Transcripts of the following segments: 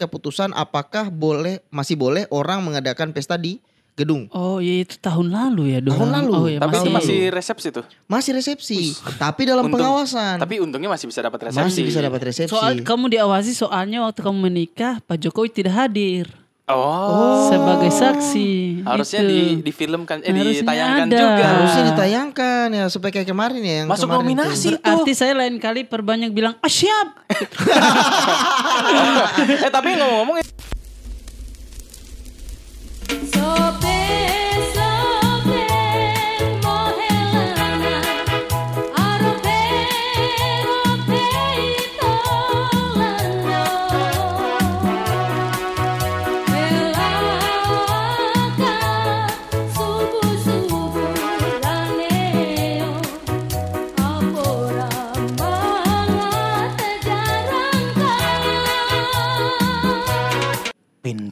keputusan apakah boleh masih boleh orang mengadakan pesta di gedung. Oh iya itu tahun lalu ya dong. Tahun lalu. Oh, iya, Tapi itu masih- masih resepsi tuh. Masih resepsi, tapi dalam Untung- pengawasan. Tapi untungnya masih bisa dapat resepsi. masih bisa dapat resepsi. Soal kamu diawasi soalnya waktu kamu menikah Pak Jokowi tidak hadir Oh. sebagai saksi. Harusnya Itu. di difilmkan eh Harusnya ditayangkan ada. juga. Harusnya ditayangkan ya supaya kayak kemarin ya yang Masuk kemarin nominasi tuh. Berarti saya lain kali perbanyak bilang ah siap. eh tapi ngomong-ngomong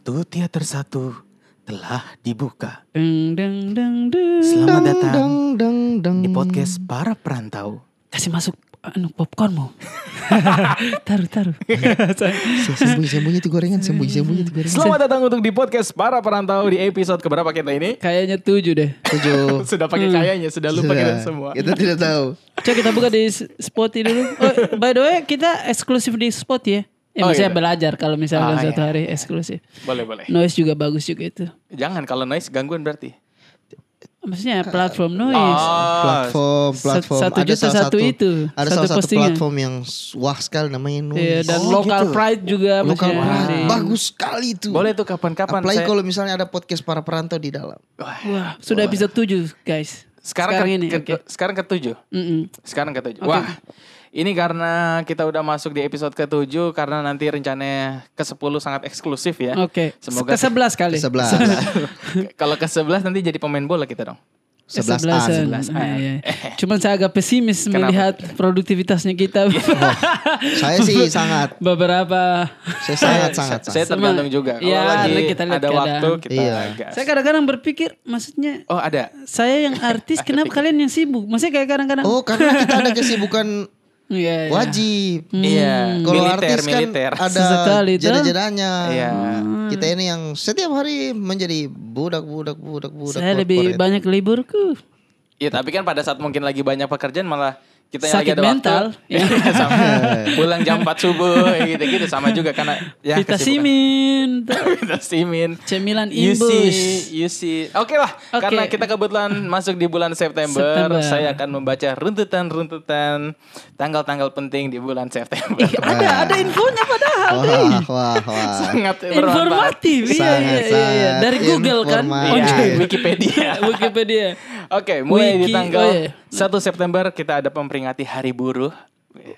pintu teater satu telah dibuka. Deng deng deng deng. Selamat datang deng, deng, deng. di podcast para perantau. Kasih masuk anu popcornmu. taruh taruh. Sembunyi sembunyi itu gorengan, sembunyi sembunyi itu gorengan. Selamat datang untuk di podcast para perantau di episode keberapa kita ini? Kayaknya tujuh deh. Tujuh. sudah pakai kayaknya, sudah lupa Sudah. kita semua. Kita tidak tahu. Coba kita buka di Spotify dulu. Oh, by the way, kita eksklusif di Spot ya. Eh, Oh, maksudnya iya. belajar kalau misalkan Ah, satu iya. hari eksklusif. Boleh, boleh. Noise juga bagus juga itu. Jangan kalau noise gangguan berarti. Maksudnya platform noise. Oh, Platform, platform. satu Ada juta salah satu itu, Ada satu salah satu postingan. platform yang wah sekali namanya Noise. Iya, dan Oh, local gitu. pride juga maksudnya Pride. bagus sekali itu. boleh tuh kapan-kapan. Apalagi saya- kalau misalnya ada podcast para perantau di dalam. Wah, Wah, sudah episode 7, guys. sekarang, ke, ini, ke- oke. sekarang ketujuh. Mm-mm. Sekarang ketujuh. Oke. Wah, ini karena kita udah masuk di episode ketujuh karena nanti rencananya ke 10 sangat eksklusif ya. Oke. Semoga- ke 11 kali. Sebelah. kalau ke 11 nanti jadi pemain bola kita dong. Ke Sebelas A, 11-an. sebelas Ah, iya. Cuman saya agak pesimis Kenapa? melihat produktivitasnya kita. Saya sih sangat, Beberapa saya sangat sangat. Saya sangat. tergantung juga. Kalau Iya, lagi kita lihat ada keadaan. waktu kita Iya. gas. saya kadang-kadang berpikir maksudnya Oh, ada. saya yang artis kenapa kalian yang sibuk? Maksudnya kayak kadang-kadang Oh, karena kita ada kesibukan Iya, iya. wajib. Iya, Kalau militer, artis kan militer. ada jeda-jedanya. Iya. Kita ini yang setiap hari menjadi budak-budak budak-budak. Saya lebih corporate. banyak liburku. Iya, tapi kan pada saat mungkin lagi banyak pekerjaan malah kita yang lagi Sakit ada mental. waktu. Iya, sama. Pulang jam 4 subuh gitu-gitu sama juga karena ya Kita simin. Kita simin. Cemilan You imbus. see, you see. Oke lah, Oke. karena kita kebetulan masuk di bulan September, September. saya akan membaca runtutan-runtutan tanggal-tanggal penting di bulan September. Ih, ada ada infonya padahal. Wah, wah, wah. Sangat. Informatif. Iya, iya, iya, iya. Dari Google kan. Iya, Oke. Wikipedia. Wikipedia. Oke, mulai di Wiki, tanggal oh iya. 1 September kita ada memperingati Hari Buruh.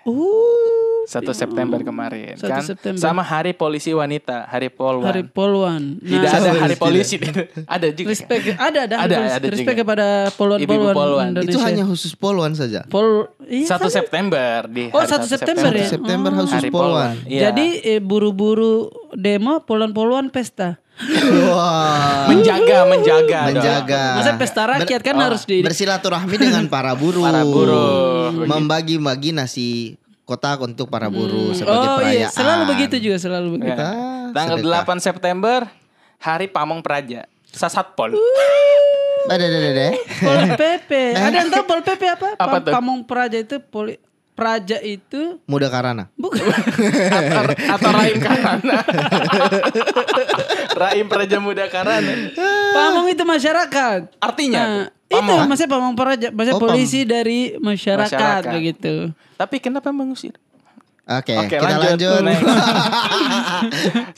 Uh, 1 September kemarin 1 kan. September. Sama Hari Polisi Wanita, Hari Polwan. Hari Polwan. Tidak Nah, ada Tidak. Hari Polisi. ada juga. Respect ada ada, Ada, ada respect juga. kepada polwan-polwan polwan. Indonesia. Itu hanya khusus Polwan saja. Pol iya 1 kan? September di Oh, hari 1 September ya? September khusus Hari Polwan. Iya. Jadi eh, buru-buru demo polwan-polwan pesta. Wah. menjaga, menjaga, dong. Menjaga. Masa pesta rakyat kan oh, harus di bersilaturahmi dengan para buruh. Para buruh. Membagi-bagi nasi kotak untuk para buruh sebagai Oh iya, perayaan. selalu begitu juga, selalu begitu. Ya. Ah, Tanggal sedekah. 8 September Hari Pamong Praja. Sasatpol. Ada, ada, ada, ada. Pol PP. Ada yang tahu Pol PP apa? Apa? Pamong Praja itu poli Praja itu Muda Karana. bukan atau, atau Raim Karana. Raim Praja Muda Karana. Pamong itu masyarakat. Artinya Nah, itu maksudnya Pamong Praja, maksudnya Oh, pam- polisi dari masyarakat, Masyarakat. begitu. Tapi kenapa mengusir? Oke, Oke, kita lanjut. lanjut. Next.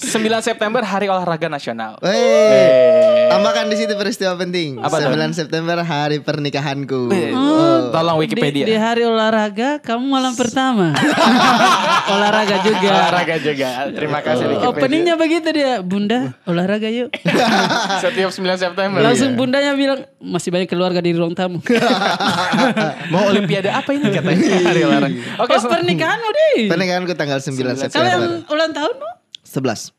9 September Hari Olahraga Nasional. Wey, tambahkan di situ peristiwa penting. Apa tuh? 9 September hari pernikahanku. Oh. Tolong Di, di Wikipedia. hari olahraga kamu malam pertama. olahraga juga. Olahraga juga. Terima kasih Wikipedia. Openingnya begitu dia, Bunda olahraga yuk. Setiap 9 September. Langsung bundanya bilang masih banyak keluarga di ruang tamu. Mau olimpiade apa ini katanya hari olahraga. Oke, oh sel- pernikahanmu deh. Pernikahanku tanggal 9 Kalian September. ulang tahunmu? 11.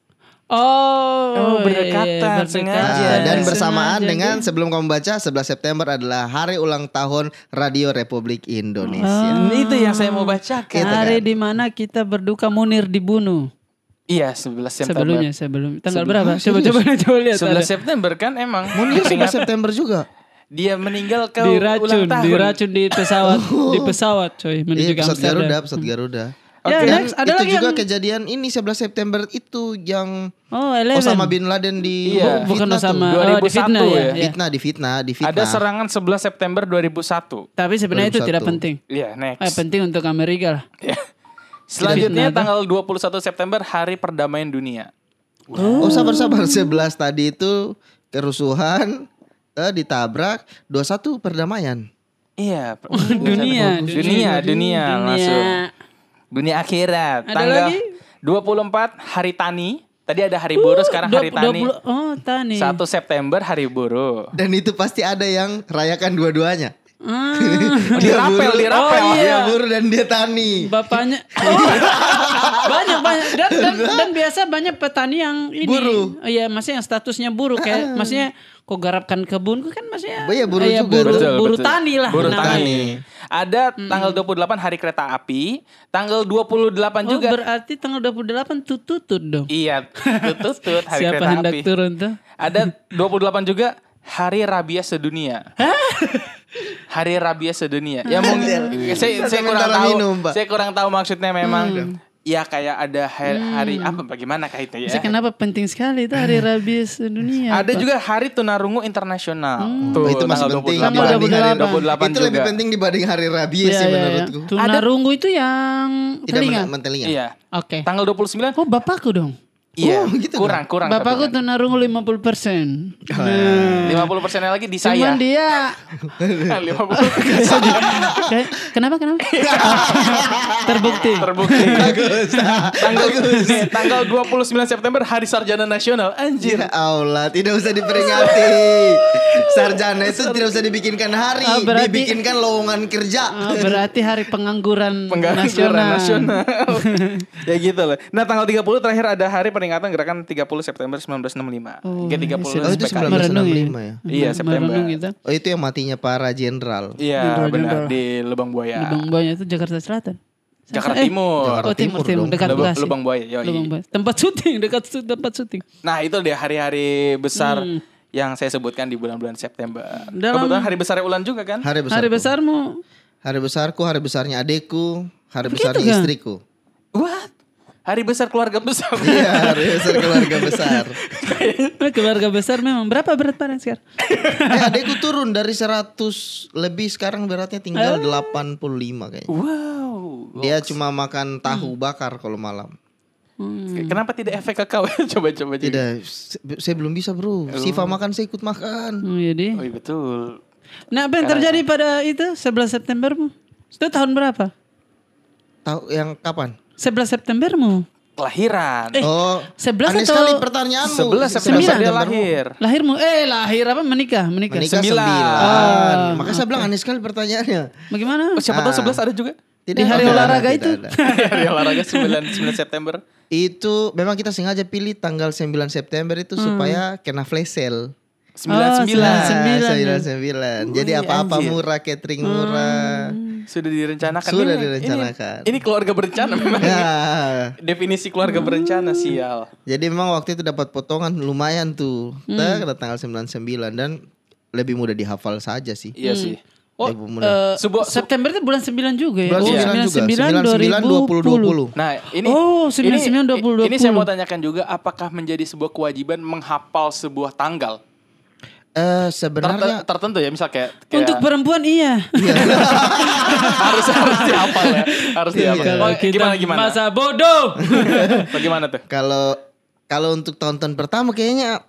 Oh, Oh, iya, berdekatan, berdekatan. sengaja. Nah, dan Sengaja. bersamaan dengan sebelum kamu baca 11 September adalah hari ulang tahun Radio Republik Indonesia. itu yang saya mau bacakan. hari di mana kita berduka Munir dibunuh. Iya 11 September. Sebelumnya sebelum tanggal berapa? Coba coba coba lihat. 11 ada. September kan emang. Mau nikah 11 Peringatan September juga. Dia meninggal ke diracun, ulang tahun. diracun di pesawat, di pesawat coy menuju Iya, pesawat Amsterdam. Garuda, pesawat Garuda. Ya, Dan next, ada itu lagi juga yang- kejadian ini 11 September itu yang Oh. Osama bin Laden di Iya. bukan fitnah Osama, tuh. oh, di 2001 fitnah ya. ya. ya. Fitnah di fitnah, di fitnah. Ada serangan 11 September 2001. Tapi sebenarnya itu 2001. tidak penting. Iya, next. Eh, penting untuk Amerika lah. Iya. Selanjutnya Fitnah, tanggal 21 September Hari Perdamaian Dunia. Oh, sabar-sabar 11 tadi itu kerusuhan, eh, ditabrak, 21 perdamaian. Iya, dunia, dunia, dunia, masuk. Dunia akhirat. Ada Tanggal lagi? 24 Hari Tani. Tadi ada Hari Buruh, sekarang Dua- Hari dua Tani. puluh- oh, tani. 1 September Hari Buruh. Dan itu pasti ada yang rayakan dua-duanya. Ah, Dirapel, buruh. dirapel. Oh, iya. Dia buruh dan dia tani. bapaknya. Oh, banyak banyak dan, dan, dan biasa banyak petani yang ini. Buruh. Oh, Iya, maksudnya yang statusnya buruh kayak maksudnya kok garapkan kebun kan maksudnya. Oh iya, buruh juga. Buruh, Betul, buruh betul. tani lah. Buruh namanya. tani. Ada tanggal 28 Hari Kereta Api, tanggal 28 Oh, juga. berarti tanggal 28 tututut dong. Iya, tutut Hari Siapa Kereta hendak Api. turun tuh? Ada 28 juga Hari Rabies Sedunia. Hari Rabies Sedunia. Ya mungkin saya, saya kurang tahu. minum, Pak. saya kurang tahu maksudnya memang. Hmm. Ya kayak ada hari, hari apa bagaimana kaitannya ya? kenapa penting sekali itu hari rabies dunia? Ada juga Hari Tunarungu Internasional. Oh, Tuh, itu masih penting 28. Tanggal dibanding hari 28 Itu juga. lebih penting dibanding hari rabies Iya, sih iya, iya. menurutku. Tunarungu itu yang Tidak telinga. men- mentelinga. Iya. Oke. Tanggal 29 Oh bapakku dong. Iya, Oh, gitu kurang kurang. Bapakku tunarungu 50 persen. 50 persennya lagi di Cuman saya. dia 50 Kayak- kenapa kenapa? Terbukti. terbukti. tanggal nih, tanggal 29 September Hari Sarjana Nasional. Anjir. Ya Allah, tidak usah diperingati. Sarjana itu tidak usah dibikinkan hari, Ah, berarti- dibikinkan lowongan kerja. Ah, berarti hari pengangguran, Pengangguran nasional. nasional. ya gitu loh. Nah, tanggal 30 terakhir ada hari peringatan gerakan 30 September 1965. Oh, G30 Oh, itu SPKI. 1965 Merenung ya. ya? Iya, September. Gitu. Oh, itu yang matinya para jenderal. Iya, benar di Lubang Buaya. Lubang Buaya itu Jakarta Selatan. Jakarta Eh, Timur. Jakarta Oh timur Timur dekat Lubang, Bekasi. Lubang Buaya. yoi. Lubang Buaya. Tempat syuting dekat tempat syuting. Nah, itu deh hari-hari besar Hmm. yang saya sebutkan di bulan-bulan September. Dalam- Kebetulan hari besar Ulan juga kan? Hari besar. Hari besarmu. Hari besarku, hari besarnya adekku, hari Begitu besarnya kan? istriku. What? Hari besar keluarga besar. Iya, hari besar keluarga besar. Oh, keluarga besar memang berapa berat badan sekarang? Eh, adekku turun dari 100 lebih sekarang beratnya tinggal 85 kayaknya. wow. Dia cuma makan tahu bakar kalau malam. Hmm. Kenapa tidak efek kakao? Coba-coba. Tidak, saya belum bisa bro. Siva makan, saya ikut makan. Oh, iya deh. Oh iya betul. Nah, apa yang terjadi pada itu 11 Septembermu? Itu tahun berapa? Tahu yang kapan? 11 Septembermu. Kelahiran. oh, 11 aneh atau- sekali pertanyaanmu. 11 September Sembilan. dia lahir. Lahirmu eh lahir apa menikah? Menikah. Menikah Sembilan. sembilan. Oh, Makanya saya bilang aneh sekali pertanyaannya. Bagaimana? Oh, siapa tahu 11 ada juga. Tidak Di hari ada, olahraga itu? ada. Hari olahraga 9 9 September. Itu memang kita sengaja pilih tanggal 9 September itu Hmm. supaya kena flash sale. 99. Ah, Sembilan, ya. 99. Jadi apa-apa murah, catering murah. Sudah direncanakan. Sudah Ini- direncanakan. Ini, ini keluarga berencana memang. Ya. Definisi keluarga berencana sial. Jadi memang waktu itu dapat potongan lumayan tuh. Hmm. Kita tanggal 99 dan lebih mudah dihafal saja sih. Iya sih. Oh, Sebuah- September itu bulan 9 juga ya. Bulan Oh, 9 juga. 99 99 20 20. Nah, ini Oh, 99, ini, 20, ini saya mau tanyakan juga apakah menjadi sebuah kewajiban menghafal sebuah tanggal? Eh Ter- sebenarnya tertentu ya, misal kayak, kayak Untuk perempuan iya. harus harus dihafal ya. Harus dihafal. Iya. Oh, Kita gimana gimana? Masa bodoh. Bagaimana tuh? kalau kalau untuk tahun-tahun pertama kayaknya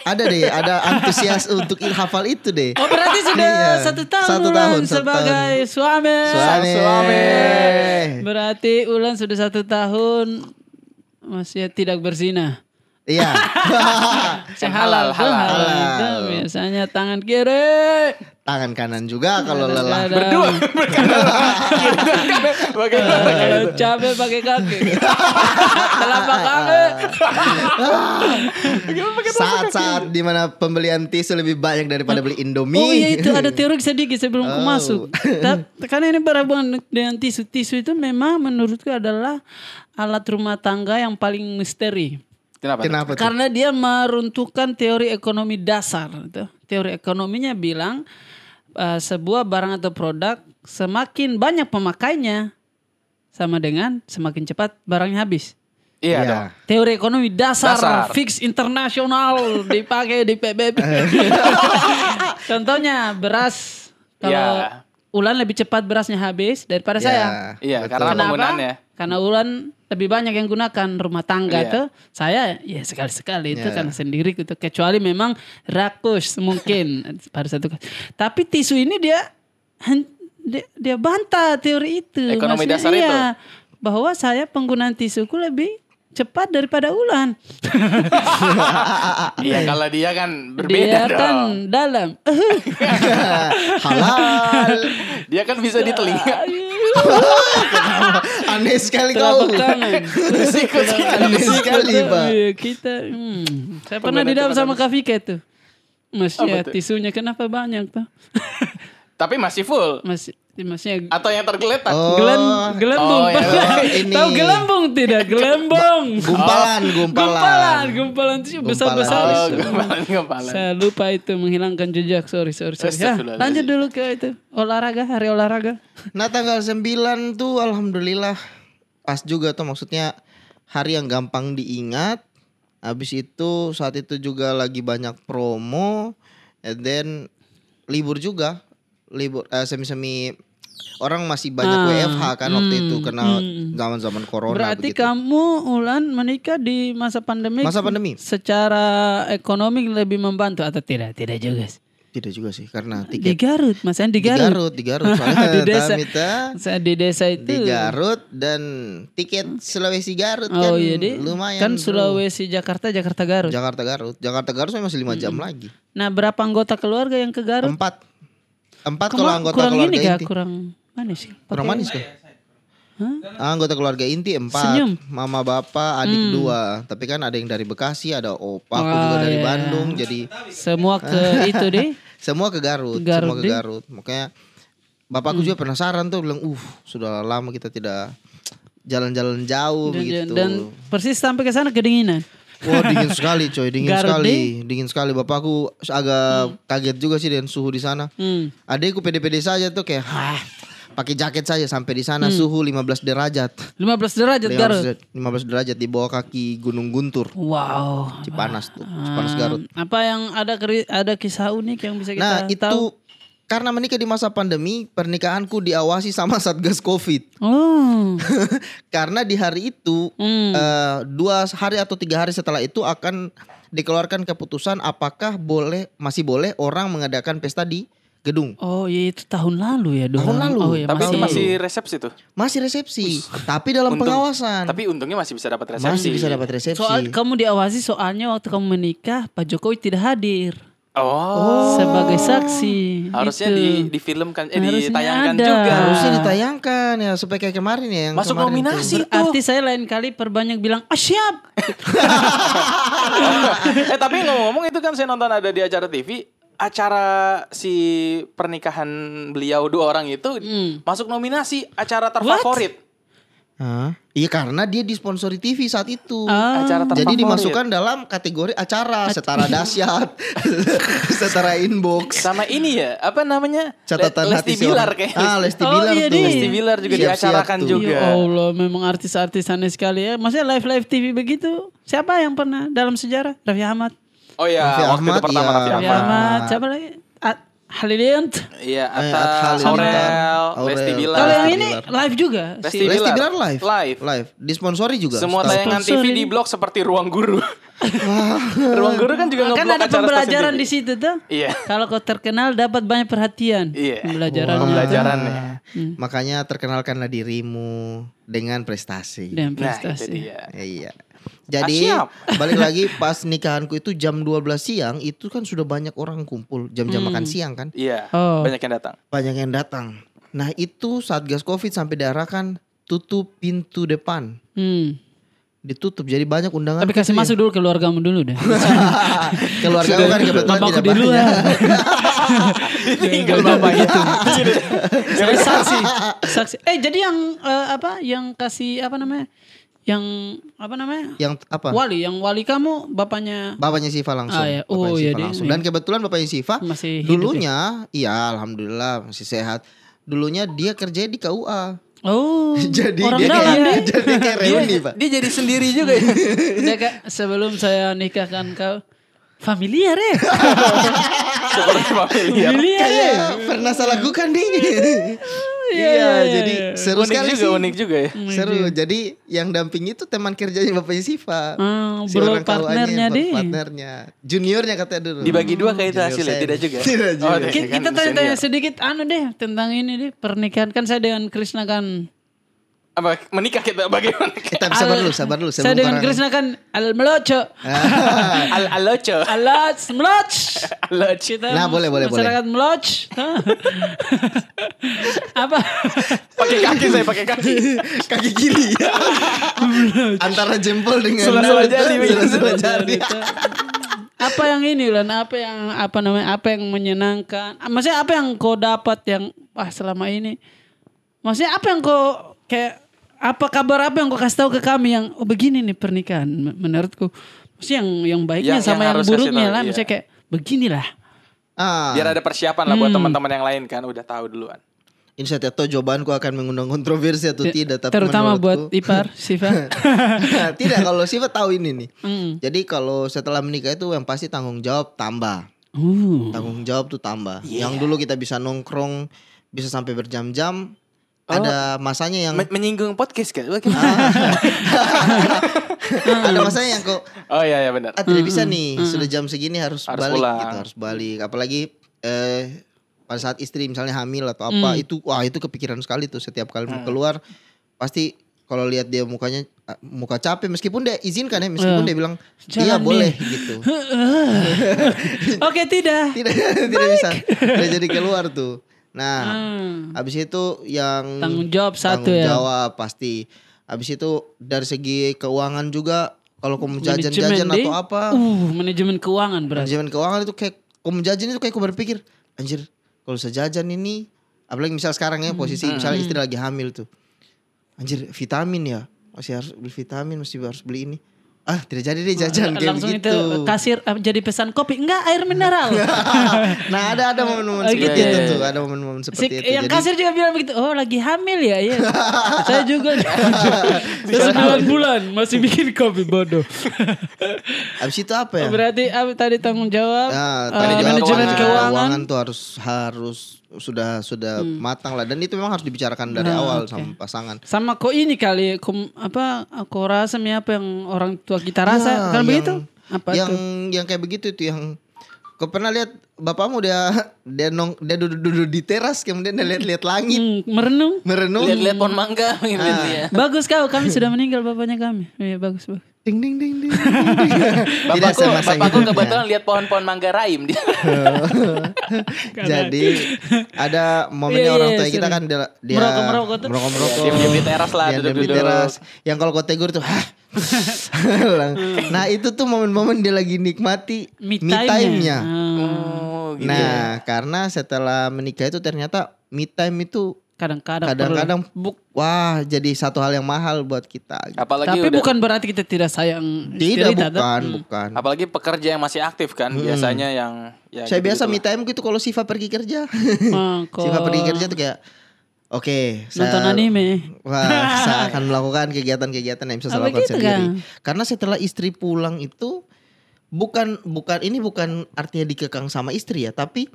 ada deh, ada antusias untuk hafal itu deh. Oh berarti sudah Iya. satu tahun Satu Ulan tahun, satu sebagai suami. Suami. Suami. Berarti Ulan sudah satu tahun masih tidak berzina. Iya. Yang halal, halal, halal. halal Halal. itu biasanya tangan kiri. Tangan kanan juga kalau lelah. Berdua. Kalau capek pakai kaki. Telapak kaki. Saat-saat di mana pembelian tisu lebih banyak daripada beli Indomie. Oh iya itu ada teori sedikit sebelum Oh. masuk. Karena ini berhubungan dengan tisu. Tisu itu memang menurutku adalah alat rumah tangga yang paling misteri. Kenapa? Kenapa tuh? Karena dia meruntuhkan teori ekonomi dasar. Itu. Teori ekonominya bilang eh, sebuah barang atau produk semakin banyak pemakainya sama dengan semakin cepat barangnya habis. Iya dong. Teori ekonomi dasar, Dasar. fix internasional dipakai di PBB. Contohnya beras kalau Ya. Ulan lebih cepat berasnya habis daripada Ya, saya. Iya, karena Kenapa? penggunaannya. Karena Ulan lebih banyak yang gunakan rumah tangga Iya. tuh. Saya ya sekali-sekali itu Ya. karena sendiri gitu. Kecuali memang rakus mungkin pada satu. Tapi tisu ini dia dia, dia bantah teori itu. Ekonomi Maksudnya, dasar iya, itu. Bahwa saya penggunaan tisuku lebih cepat daripada Ulan. Iya, kalau dia kan berbeda dia dong. kan dalam. Halal. Dia kan bisa di telinga. Aneh sekali kau. Aneh sekali, Pak. Iya, kita hmm. saya pernah di dalam sama Kak Vika tuh. Mas ya tisunya kenapa banyak tuh? Tapi masih full. Masih masnya Atau yang tergeletak. Oh. Gelem, gelembung. Oh. Ini. Tahu gelembung tidak? Gelembung. Gumpalan, gumpalan. Gumpalan, gumpalan itu besar-besar. Oh, gumpalan, gumpalan. Saya lupa itu menghilangkan jejak. Sorry, sorry, sorry. Ya, lanjut dulu ke itu. Olahraga, hari olahraga. Nah tanggal 9 tuh alhamdulillah pas juga tuh maksudnya hari yang gampang diingat. Habis itu saat itu juga lagi banyak promo and then libur juga. Libur eh, semi-semi orang masih banyak Ah, WFH kan waktu hmm, itu karena zaman-zaman corona Berarti begitu. kamu Ulan menikah di masa pandemi. Masa pandemi? Secara ekonomi lebih membantu atau tidak? Tidak juga. sih. Tidak juga sih karena Di tiket Garut, Mas di di Garut. Garut, di Garut soalnya Di desa. Tamita Saya di desa itu. di Garut dan tiket Sulawesi Garut kan Oh iya deh. lumayan. Kan bro. Sulawesi Jakarta Jakarta Garut. Jakarta Garut. Jakarta Garut masih lima jam lagi. nah berapa anggota keluarga yang ke Garut? Empat. Empat kalau anggota kurang keluarga ini kah? inti. Kurang manis. Kurang manis kan? Ah, Anggota keluarga inti empat, Senyum. mama bapak, adik dua. Tapi kan ada yang dari Bekasi, ada opa aku Oh, juga dari iya. Bandung. Jadi Semua ke itu deh. semua ke Garut, Garut semua ke deh. Garut. Makanya bapakku juga penasaran tuh bilang, "Uh, sudah lama kita tidak jalan-jalan jauh Dan, begitu." dan persis sampai ke sana kedinginan. Wah dingin sekali coy, dingin Garut sekali, dingin sekali. Bapakku agak kaget juga sih dengan suhu di sana. Hmm. Adikku pede-pede saja tuh kayak, "Hah, pakai jaket saja sampai di sana suhu 15 derajat. 15 derajat 15 Garut. derajat, 15 derajat di bawah kaki Gunung Guntur. Wow. Cipanas tuh, Cipanas Garut. Hmm, Apa yang ada ada kisah unik yang bisa kita Nah, itu tahu? Karena menikah di masa pandemi, pernikahanku diawasi sama Satgas Covid. Oh. Karena di hari itu Hmm. eh, dua hari atau tiga hari setelah itu akan dikeluarkan keputusan apakah boleh masih boleh orang mengadakan pesta di gedung. Oh iya itu tahun lalu ya dong. Tahun lalu. Oh iya Tapi masih. masih resepsi tuh. Masih resepsi, tapi dalam Untung- pengawasan. Tapi untungnya masih bisa dapat resepsi. masih bisa dapat resepsi. Soal kamu diawasi soalnya waktu kamu menikah Pak Jokowi tidak hadir Oh. sebagai saksi. Harusnya Itu. di difilmkan eh Harusnya ditayangkan ada. juga. Harusnya ditayangkan ya supaya kayak kemarin ya yang Masuk kemarin nominasi tuh. tuh. Berarti saya lain kali perbanyak bilang ah siap. eh tapi ngomong-ngomong itu kan saya nonton ada di acara TV acara si pernikahan beliau dua orang itu Hmm. masuk nominasi acara terfavorit. Hah? Iya karena dia disponsori TV saat itu. Ah. Acara terfavorit. Jadi dimasukkan dalam kategori acara setara dahsyat, setara inbox, sama ini ya apa namanya catatan Le- hati Lesti Bilar kayaknya. Ah, Lesti Oh, Bilar iya, tuh. Lesti Bilar juga Siap-siap diacarakan tuh. juga. Ya Allah, memang artis-artis aneh sekali ya. Maksudnya live-live TV begitu. Siapa yang pernah dalam sejarah? Raffi Ahmad. Oh ya, Raffi waktu Ahmad, itu pertama iya. Raffi Raffi Ahmad. Ahmad. Siapa lagi? Halilintar. Iya, Eh, Atta, Halilintar, Aurel. Lesti Bilar. Kalau yang ini Bilar. live juga. Lesti Si- Lesti Bilar Bilar. live, Live. live, disponsori juga. Semua tayangan TV di blog seperti Ruang Guru. Ruang Guru kan juga kan ada pembelajaran di situ tuh. Iya. Kalau kau terkenal dapat banyak perhatian. Iya. Pembelajaran. Pembelajarannya. Makanya terkenalkanlah dirimu dengan prestasi. Dan Nah, itu prestasi. dia. Iya. Jadi Ah, siap. balik lagi pas nikahanku itu jam 12 siang itu kan sudah banyak orang kumpul jam-jam Hmm. makan siang kan Iya. Oh. Banyak yang datang. banyak yang datang. Nah itu saat gas covid sampai diarahkan tutup pintu depan Hmm. ditutup jadi banyak undangan. Tapi kasih masuk dulu keluargamu dulu deh. keluarga aku kan kebetulan tidak di luar. Tinggal bapak gitu. Saya saksi, saksi. Eh jadi yang eh, apa? Yang kasih apa namanya? Yang apa namanya? Yang apa? Wali, yang wali kamu bapaknya Bapaknya Siva langsung. Ah, ya. Bapaknya Oh, Siva iya, dia- langsung. Dan kebetulan bapaknya Siva masih hidup ya? dulunya, iya alhamdulillah masih sehat. Dulunya dia kerja di KUA. Oh, jadi orang dia dalam kayak, deh. jadi kayak reuni, Pak. Dia jadi sendiri juga ya. Dia kayak sebelum saya nikahkan kau familiar ya. Seperti familiar. familiar ya. Kayak pernah saya lakukan nih. Iya, Iya, iya, jadi iya. seru unik sekali juga, sih. unik juga ya. Seru. Jadi yang dampingi itu teman kerjanya bapaknya Siva. Ah, Si bro orang partnernya deh. Partnernya. Juniornya katanya dulu. Dibagi dua kayak itu hasilnya, saya. tidak juga. Tidak juga. Oh, Ki- kan Kita tanya-tanya sedikit anu deh tentang ini deh pernikahan kan saya dengan Krishna kan Apa menikah kita bagaimana? Kita sabar dulu, sabar dulu. saya dengan Krishna kan al meloco Al alocho. alat meloc Aloch. kita Nah, boleh, boleh, boleh. masyarakat meloc apa Pakai kaki saya pakai kaki. kaki kiri. Antara jempol dengan Sela-sela jari, Sela-sela jari. apa yang ini Ulan apa yang apa namanya apa yang menyenangkan Ah, maksudnya apa yang kau dapat yang wah selama ini maksudnya apa yang kau kayak apa kabar apa yang kau kasih tahu ke kami yang oh begini nih pernikahan Men- menurutku maksudnya yang yang baiknya Yang- sama yang yang, buruknya tahu, lah iya. maksudnya kayak beginilah Ah, Biar ada persiapan lah buat teman-teman yang lain kan udah tahu duluan. ini saya tidak tahu jawabanku akan mengundang kontroversi atau tidak. Tapi terutama menurutku- buat ipar Siva tidak kalau Siva tahu ini nih. Hmm. Jadi kalau setelah menikah itu yang pasti tanggung jawab tambah. Uh. Tanggung jawab tuh tambah. Iya. Yang dulu kita bisa nongkrong bisa sampai berjam-jam. Oh. Ada masanya yang Men- menyinggung podcast kan? ada masanya yang kok oh iya ya benar. ah, tidak bisa nih sudah jam segini harus, Harus balik pulang. gitu harus balik apalagi eh pada saat istri misalnya hamil atau apa Hmm. itu wah itu kepikiran sekali tuh setiap kali mau keluar pasti kalau lihat dia mukanya ah, muka capek meskipun dia izinkan ya meskipun Eh, dia bilang iya nih." boleh gitu oke tidak tidak tidak bisa tidak jadi keluar tuh nah Hmm. habis itu yang tanggung jawab satu tanggung ya? jawab pasti. Habis itu dari segi keuangan juga kalau kamu jajan-jajan atau apa. Uh manajemen keuangan berarti. Manajemen keuangan itu kayak kamu jajan itu kayak aku berpikir anjir kalau saya jajan ini apalagi misal sekarang ya posisi misalnya istri lagi hamil tuh. Anjir vitamin ya? Masih harus beli vitamin masih harus beli ini ah tidak jadi deh jajan kayak langsung begitu. itu kasir eh, jadi pesan kopi. Enggak air mineral. Nah ada ada momen-momen Oh, seperti gitu. itu tuh ada momen-momen Si, seperti itu. yang jadi kasir juga bilang begitu oh lagi hamil ya iya. Saya juga. Sembilan bulan masih bikin kopi bodoh. Habis itu apa ya? Berarti apa tadi tanggung jawab Nah, tanggung jawab manajemen keuangan. keuangan tuh harus harus sudah sudah Hmm. matang lah. Dan itu memang harus dibicarakan dari Nah, awal sama pasangan. sama kok ini kali kom, apa aku rasa mi apa yang orang tua kita rasa? Ya, kan begitu? Apa yang tuh? yang kayak begitu itu yang kau pernah lihat bapakmu dia dia nong dia duduk-duduk di teras kemudian dia lihat-lihat langit. Hmm, merenung. Merenung. Lihat-lihat pohon mangga gitu Ah. ya. bagus kau kami sudah meninggal bapaknya kami. Iya bagus bagus ding ding ding ding. ding, Bapakku, bapakku kebetulan lihat pohon-pohon mangga raim dia. Jadi ada momennya Iya, orang iya, tua kita kan dia dia Merokok-merokok tuh. Diam-diam di teras lah, Diam-diam di duduk-duduk. teras. Yang kalau kau tegur tuh, hah? nah itu tuh momen-momen dia lagi nikmati me me time-nya. Hmm. Oh, gitu. Nah karena setelah menikah itu ternyata me time itu kadang-kadang kadang-kadang perlu. Bu- wah jadi satu hal yang mahal buat kita. gitu. Apalagi tapi udah- bukan berarti kita tidak sayang Tidak bukan Hmm. bukan. apalagi pekerja yang masih aktif kan biasanya yang ya Saya biasa me gitu-gitulah. time gitu kalau Siva pergi kerja. Ah, Siva pergi kerja tuh kayak Oke, nonton saya anime Wah, saya akan melakukan kegiatan-kegiatan yang bisa saya lakukan begitu, sendiri. Kang? Karena setelah istri pulang itu bukan bukan ini bukan artinya dikekang sama istri ya, tapi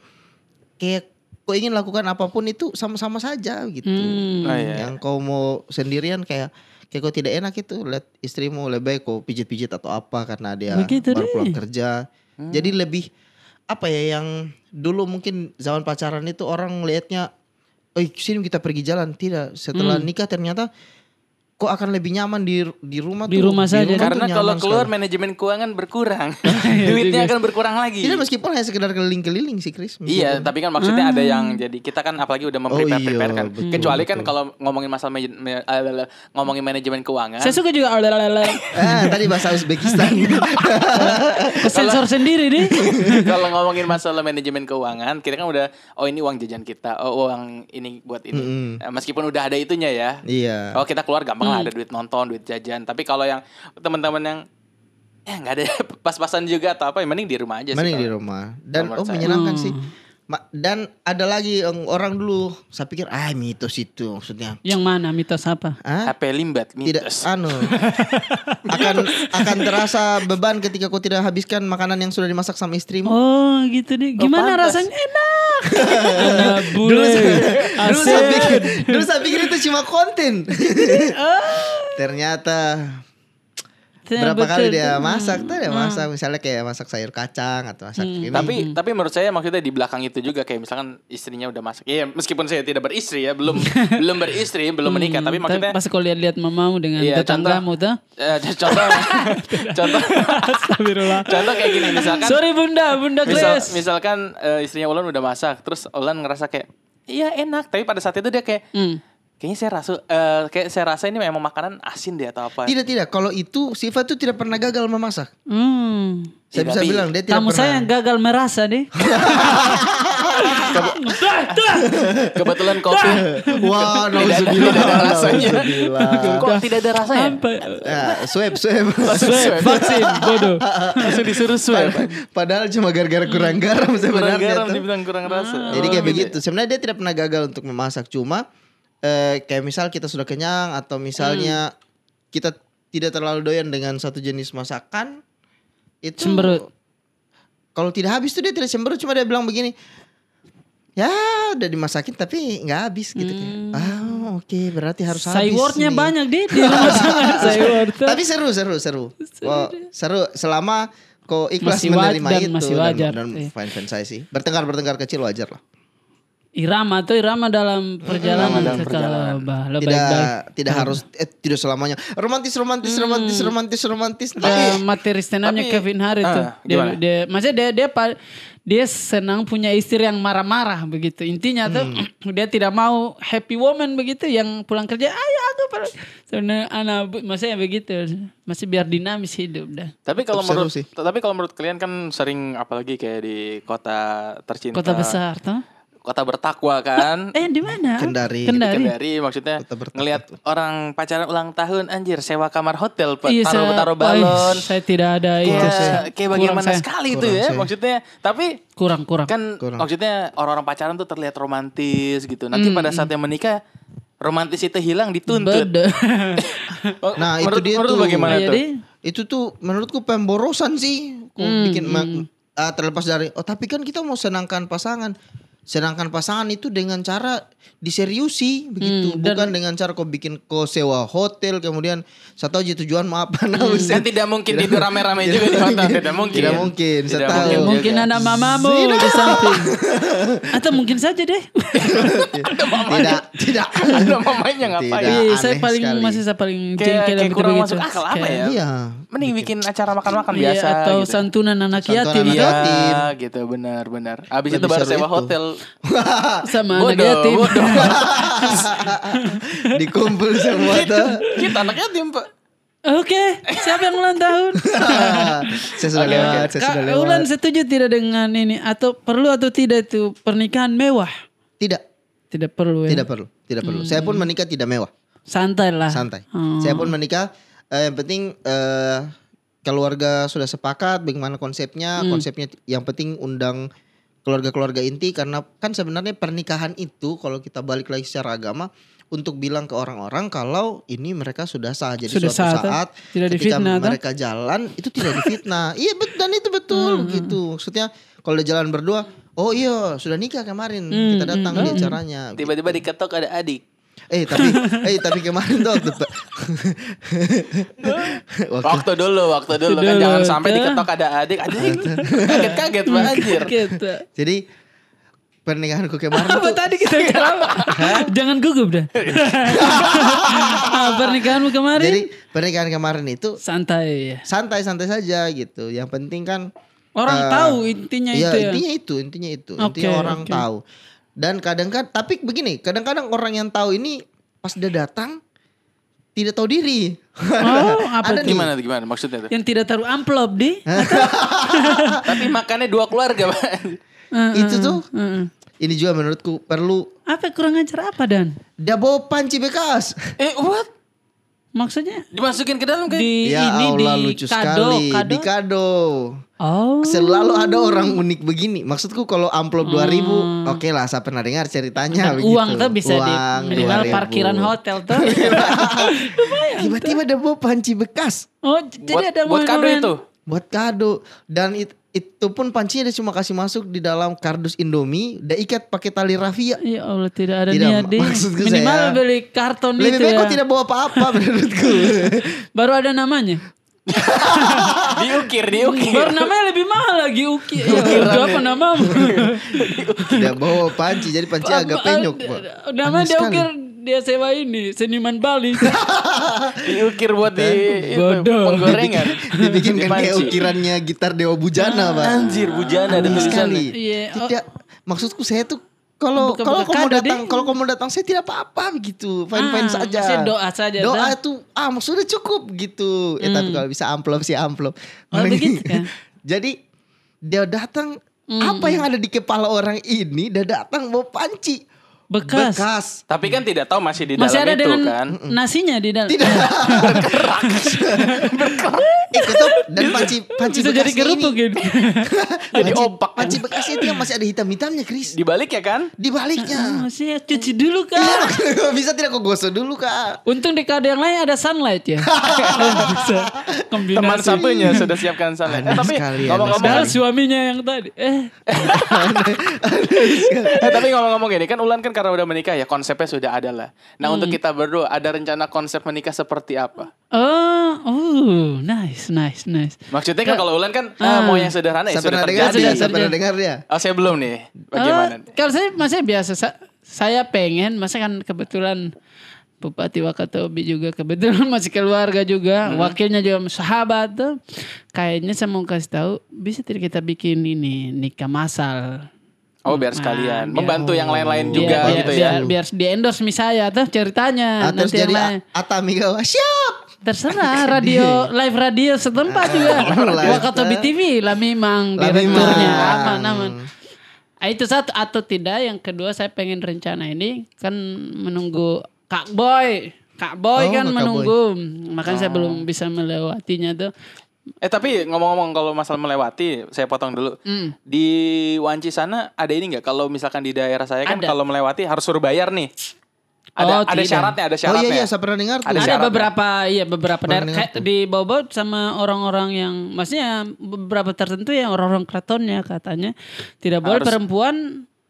kayak kau ingin lakukan apa pun itu sama-sama saja gitu. Hmm. Oh, iya. Yang kau mau sendirian kayak kayak kau tidak enak itu lihat istrimu lebih baik kau pijit-pijit atau apa karena dia Begitu baru deh. pulang kerja. Jadi lebih apa ya yang dulu mungkin zaman pacaran itu orang lihatnya, "Eh, sini kita pergi jalan." Tidak, setelah Hmm. nikah ternyata kok akan lebih nyaman di di rumah Di tuh. rumah saja. tuh Karena nyaman kalau keluar sekali. manajemen keuangan berkurang. Duitnya akan berkurang lagi. Tidak meskipun hanya sekedar keliling-keliling sih Chris. Iya, tapi kan maksudnya ada yang jadi kita kan apalagi udah memprepare Oh, iya, prepare kan. betul, Kecuali kan betul. kalau ngomongin masalah me- eh, ngomongin manajemen keuangan. Saya suka juga Ah, tadi bahasa Uzbekistan. sensor sendiri nih. kalau ngomongin masalah manajemen keuangan, kita kan udah oh ini uang jajan kita, oh uang ini buat ini. Eh, Meskipun udah ada itunya ya. iya. Oh kita keluar gampang lah ada duit nonton, duit jajan. Tapi kalau yang teman-teman yang ya nggak ada pas-pasan juga atau apa, ya mending di rumah aja sih. Mending di rumah. Dan oh saya. menyenangkan sih. Ma- dan ada lagi yang orang dulu saya pikir ah mitos itu maksudnya. Yang mana mitos apa? Hah? HP limbat Tidak mitos. anu. akan akan terasa beban ketika kau tidak habiskan makanan yang sudah dimasak sama istrimu. Oh gitu deh. Gimana pantas. rasanya? Enak. Dulu dulu saya Asik. pikir, dulu saya pikir itu cuma konten. Ternyata Ya, berapa betul. kali dia masak tuh dia masak misalnya kayak masak sayur kacang atau masak ini. Tapi tapi menurut saya maksudnya di belakang itu juga kayak misalkan istrinya udah masak. Iya, meskipun saya tidak beristri ya, belum belum beristri, belum menikah, tapi maksudnya Pas kau lihat-lihat mamamu dengan Iya, tetanggamu tuh. eh, contoh contoh Astagfirullah. contoh kayak gini misalkan Sorry bunda, bunda misal, Grace. misalkan eh, istrinya Ulan udah masak, terus Ulan ngerasa kayak iya enak, tapi pada saat itu dia kayak Hmm. Kayaknya saya rasa eh, kayak saya rasa ini memang makanan asin deh atau apa. Tidak tidak, kalau itu Siva tuh tidak pernah gagal memasak. Hmm. Saya Tidak, bisa Bi. bilang dia tidak Kamu pernah. saya yang gagal merasa deh. Kebetulan kopi Wah, tidak, ada, nauzubillah, tidak ada rasanya. Kok tidak ada rasanya? Ya, swab, swab. Swab, vaksin, bodoh. Langsung disuruh swab. Padahal cuma gara-gara kurang garam Kurang sebenarnya. garam tuh. dibilang kurang rasa. Jadi Oh, kayak gitu. begitu. Sebenarnya dia tidak pernah gagal untuk memasak, cuma eh, kayak misal kita sudah kenyang atau misalnya kita tidak terlalu doyan dengan satu jenis masakan itu Cemberut. Kalau tidak habis tuh dia tidak cemberut, cuma dia bilang begini. Ya udah dimasakin tapi nggak habis gitu kayak. Ah oke berarti harus habis. Saywordnya nih." banyak deh di sayword. Tapi seru seru seru. Wah, seru selama kok ikhlas Masih menerima dan itu masih wajar. dan, Iya. fine fine saya sih. Bertengkar bertengkar kecil wajar lah. Irama tuh irama dalam perjalanan dalam ke perjalanan. Kalabah. Lo tidak baik-baik. tidak harus eh, tidak selamanya romantis romantis romantis romantis romantis Eh, tapi materi stand Kevin Hart itu. Ah, dia, gimana? dia, maksudnya dia dia dia senang punya istri yang marah-marah begitu. Intinya tuh Hmm. dia tidak mau happy woman begitu yang pulang kerja, ayo aku per-" sebenarnya anak maksudnya begitu. Masih biar dinamis hidup dah. Tapi kalau menurut sih. tapi kalau menurut kalian kan sering apalagi kayak di kota tercinta. Kota besar tuh. Kota bertakwa kan. Eh di mana? Kendari. Kendari. Kendari maksudnya ngelihat orang pacaran ulang tahun anjir sewa kamar hotel Pak. Iya, taruh saya- taruh Wah, balon. saya tidak ada itu. Kayak, kayak bagaimana Kurang saya. sekali itu Kurang ya saya. maksudnya. Tapi Kurang kurang. kan Kurang. maksudnya orang-orang pacaran tuh terlihat romantis gitu. Nanti Hmm, pada saat yang menikah romantis itu hilang dituntut. Nah, itu menurut, dia menurut tuh. bagaimana Iya, tuh? deh. itu tuh menurutku pemborosan sih Kok Hmm, bikin ma- ah, terlepas dari oh tapi kan kita mau senangkan pasangan senangkan pasangan itu dengan cara diseriusi begitu Hmm, dan- bukan dengan cara kau bikin kau sewa hotel kemudian satu aja tujuan mau apa nah Kan Buset. tidak mungkin tidur rame-rame juga di hotel. Tidak mungkin. Tidak mungkin, saya Tidak tahu. mungkin. Mungkin anak mamamu di samping. Atau mungkin saja deh. tidak tidak Ada mamanya ngapain? Tidak. Iya, saya paling sekali. masih saya paling jengkel kayak yang kurang masuk akal apa ya? iya Mending bikin acara makan-makan Iya, biasa atau gitu. santunan anak Santunan yatim anak Iya, tuh. yatim. gitu benar-benar. Habis itu baru sewa itu. hotel. Sama anak Bodoh, yatim. bodoh. dikumpul semua tuh Kita anak yatim, Pak. Oke, siapa yang ulang tahun? saya sudah Oke, lewat oke. saya sudah lewat Ulan setuju tidak dengan ini atau perlu atau tidak itu pernikahan mewah? tidak Tidak perlu ya. tidak perlu tidak perlu saya pun menikah tidak mewah Santai lah. santai. Hmm. Saya pun menikah eh, yang penting eh, keluarga sudah sepakat bagaimana konsepnya, Hmm. konsepnya yang penting undang keluarga-keluarga inti karena kan sebenarnya pernikahan itu kalau kita balik lagi secara agama untuk bilang ke orang-orang kalau ini mereka sudah sah jadi Sudah suatu sah, saat tidak ketika difitnah, mereka jalan itu tidak difitnah. iya betul dan itu betul Hmm, gitu. Maksudnya kalau dia jalan berdua, oh iya sudah nikah kemarin Hmm, kita datang di acaranya. Tiba-tiba diketok ada adik. Eh tapi eh tapi kemarin tuh waktu waktu Waktu dulu, waktu dulu kan Dulu, jangan sampai diketok ada adik. Adik kaget-kaget Pak anjir. Gitu. jadi pernikahanku kemarin Apa tuh tadi kita apa? Jangan gugup dah. Ah, Pernikahanmu kemarin jadi pernikahan kemarin itu santai ya. santai-santai saja gitu. Yang penting kan Orang eh, tahu intinya Iya itu ya. intinya itu intinya itu Oke, intinya orang oke. tahu dan kadang kan tapi begini kadang-kadang orang yang tahu ini pas dia datang tidak tahu diri Oh, apa Ada tuh? nih. Gimana gimana maksudnya tuh? Yang tidak taruh amplop di. Tapi makannya dua keluarga, Pak. itu tuh Heeh. ini juga menurutku perlu Apa kurang ajar apa dan? dia bawa panci bekas Eh, what? Maksudnya Dimasukin ke dalam kan? di ya ini Allah di lucu kado, sekali kado. di kado Oh. selalu ada orang unik begini maksudku kalau amplop 2000 oke lah saya pernah dengar ceritanya Hmm. Dan begitu uang tuh bisa di Uang minimal 2000. parkiran hotel tuh. tiba-tiba dia bawa panci bekas oh, jadi buat, ada buat kado itu. buat kado dan it- itu pun pancinya dia cuma kasih masuk di dalam kardus Indomie dan ikat pakai tali rafia Ya Allah tidak ada Tidak, niat deh. maksudku Minimal saya- beli karton lebih itu baik ya. kau tidak bawa apa-apa menurutku Baru ada namanya. diukir, diukir. Baru namanya lebih mahal lagi Uki. Ya, udah apa namamu? tidak bawa panci jadi panci agak penyok Pak. Namanya dia ukir dia sewa ini seniman Bali. diukir buat di Bodoh. penggorengan. dibikinkan Di kayak ukirannya gitar Dewa Bujana Pak Anjir, bujana ada tulisannya. sekali Iya, oh. tidak maksudku saya tuh kalau kalau kamu datang kalau kamu datang saya tidak apa-apa begitu fine fine Ah, saja. maksudnya doa saja, doa dah. itu ah sudah cukup gitu. Ya tapi kalau bisa amplop sih amplop. Oh, begitu kan? jadi dia datang apa yang ada di kepala orang ini dia datang bawa panci Bekas. bekas Tapi kan tidak tahu masih di Masih dalam ada itu dengan kan. nasinya di dalam. tidak eh ketup dan panci panci Bisa jadi ini gitu. Jadi panci, opak. panci bekasnya itu yang masih ada hitam-hitamnya Chris Dibalik ya kan? di baliknya Masih cuci dulu kak. bisa tidak kok gosok dulu kak Untung di kado yang lain ada sunlight ya. Bisa kombinasi. Teman sapunya sudah siapkan sana. Eh, tapi ngomong-ngomong suaminya yang tadi. Eh, eh, tapi ngomong-ngomong gini kan Ulan kan karena udah menikah ya konsepnya sudah ada lah. Nah untuk kita berdua ada rencana konsep menikah seperti apa? oh, oh, nice, nice, nice. Maksudnya kan kalau Ulan kan Ah. ah, mau yang sederhana ya sudah dengar terjadi. dia saya pernah dengar dia Oh saya belum nih. Bagaimana? Eh, kalau saya masih biasa. Sa- saya pengen, masa kan kebetulan Bupati Wakatobi juga kebetulan masih keluarga juga, wakilnya juga sahabat tuh. Kayaknya saya mau kasih tahu, bisa tidak kita bikin ini nikah masal. Oh biar Nah, sekalian biar- membantu yang lain-lain juga biar, gitu biar, ya. biar di endorse misalnya tuh ceritanya Ah, terus nanti yang jadi lain. Atami gawa siap Terserah radio live radio setempat juga. Live, Wakatobi. TV lah memang direkturnya apa namanya. Ah, Itu satu atau tidak yang kedua saya pengen rencana ini kan menunggu Kak Boy. Kak Boy Oh, kan Kak menunggu. Makanya saya belum bisa melewatinya tuh. Eh tapi ngomong-ngomong kalau masalah melewati, saya potong dulu. Hmm. Di Wanci sana ada ini nggak? Kalau misalkan di daerah saya kan Ada. kalau melewati harus suruh bayar nih. Ada Oh, ada tidak. syaratnya, ada oh syaratnya. iya iya saya pernah dengar tuh Ada Ada beberapa iya beberapa Pernah daerah kayak tuh. di bawah sama orang-orang yang maksudnya beberapa tertentu ya orang-orang keratonnya katanya tidak boleh Harus- perempuan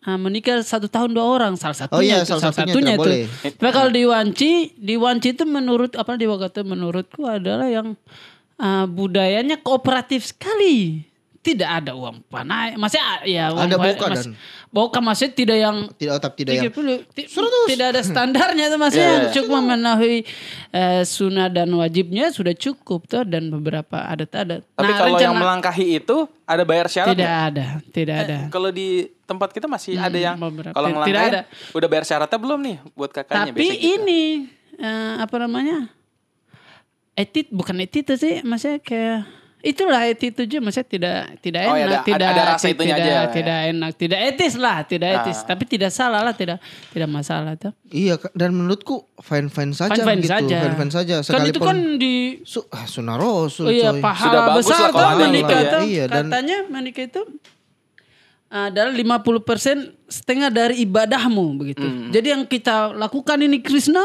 ah, menikah satu tahun dua orang salah satunya Oh iya, itu, salah satunya tidak itu. boleh. Tapi kalau di Wanci di Wanci itu menurut apa di Wagato menurutku adalah yang ah, budayanya kooperatif sekali tidak ada uang panai masih ya uang Ada boka mas- dan- boka masih tidak yang tidak otak tidak yang 30 ti- tidak ada standarnya tuh masih Iya, yang iya. cukup memenuhi eh, sunnah dan wajibnya sudah cukup tuh dan beberapa adat-adat. Tapi kalau yang melangkahi itu ada bayar syarat tidak nggak? ada, tidak ada. Kalau di tempat kita masih ada yang beberapa. kalau ada. udah bayar syaratnya belum nih buat kakaknya Tapi gitu. ini eh, apa namanya? Etit bukan etit sih, maksudnya kayak itulah etit itu maksudnya tidak tidak Oh, ya, enak, ada- tidak ada rasa ti- itunya tidak, aja ya. tidak enak, tidak etis lah, tidak etis, Ah. tapi tidak salah lah, tidak tidak masalah tuh. iya dan menurutku fine fine saja Fine-fine begitu saja. fine fine saja Kan sekalipun itu kan di Su ah, Oh iya, coy. pahala Sudah bagus besar lah kalau tuh menikah gitu ya. tuh. Iya, dan- Katanya menikah itu adalah 50% setengah dari ibadahmu begitu. Hmm. Jadi yang kita lakukan ini Krishna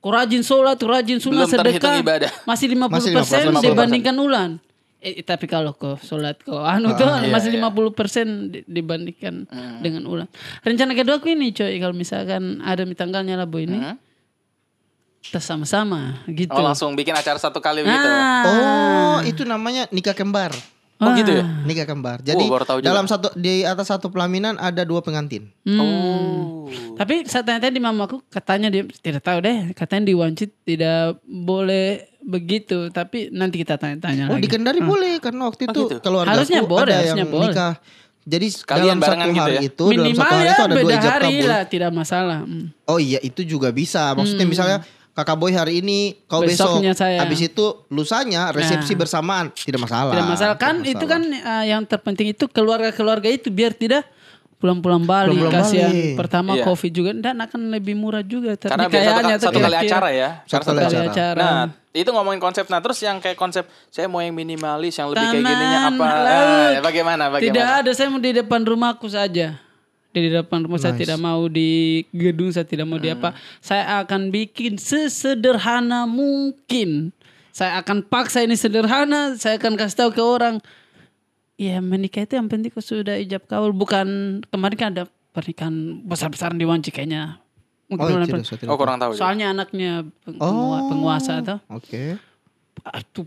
Kau rajin sholat, kau rajin sunnah, sedekah. ibadah. Masih 50%, Masih 50%. dibandingkan ulan. Eh, tapi kalau kau sholat kau anu tuh iya, masih iya. 50% di- dibandingkan Hmm. dengan ulan. Rencana kedua aku ini coy, kalau misalkan ada mi tanggalnya lah bu ini. Hmm. Kita sama-sama gitu. Oh langsung bikin acara satu kali begitu. Ah. oh itu namanya nikah kembar Oh gitu ya? Nikah kembar. Jadi baru tahu juga. dalam satu di atas satu pelaminan ada dua pengantin. Hmm. Oh. Tapi saya tanya di mamaku katanya dia tidak tahu deh. Katanya di Wancit tidak boleh begitu. Tapi nanti kita tanya-tanya Oh lagi. di Kendari boleh karena waktu itu gitu? keluarga Harusnya boleh, ada yang harusnya boleh. nikah. Jadi Kalian dalam satu gitu hari ya? itu dalam Minimal satu hari ya itu ada dua beda ijab hari kabul. lah tidak masalah. Hmm. Oh iya itu juga bisa. Maksudnya misalnya kakak boy hari ini, kau besok, Besoknya saya. habis itu lusanya resepsi Nah. bersamaan, tidak masalah. Tidak masalah kan Tidak itu masalah. kan uh, yang terpenting itu keluarga-keluarga itu biar tidak pulang-pulang balik Pulang-pulang kasihan. balik. Tapi Iya. covid juga dan akan lebih murah juga. Karena biar satu, satu kali acara ya. Satu Karena kali acara. acara. Nah, itu ngomongin konsep. Nah, terus yang kayak konsep saya mau yang minimalis, yang lebih kayak Taman, gininya apa? laut. Ah, bagaimana? Bagaimana? Tidak ada, saya mau di depan rumahku saja. Di depan rumah saya Nice. tidak mau di gedung, saya tidak mau di apa. Saya akan bikin sesederhana mungkin. Saya akan paksa ini sederhana, saya akan kasih tahu ke orang. Ya menikah itu yang penting kok sudah ijab kabul. Bukan kemarin kan ada pernikahan besar-besaran di Wanci kayaknya. Mungkin Oh tidak, saya tidak. Oh, kurang tahu. juga. Soalnya anaknya peng- Oh. penguasa tuh. Oke. Itu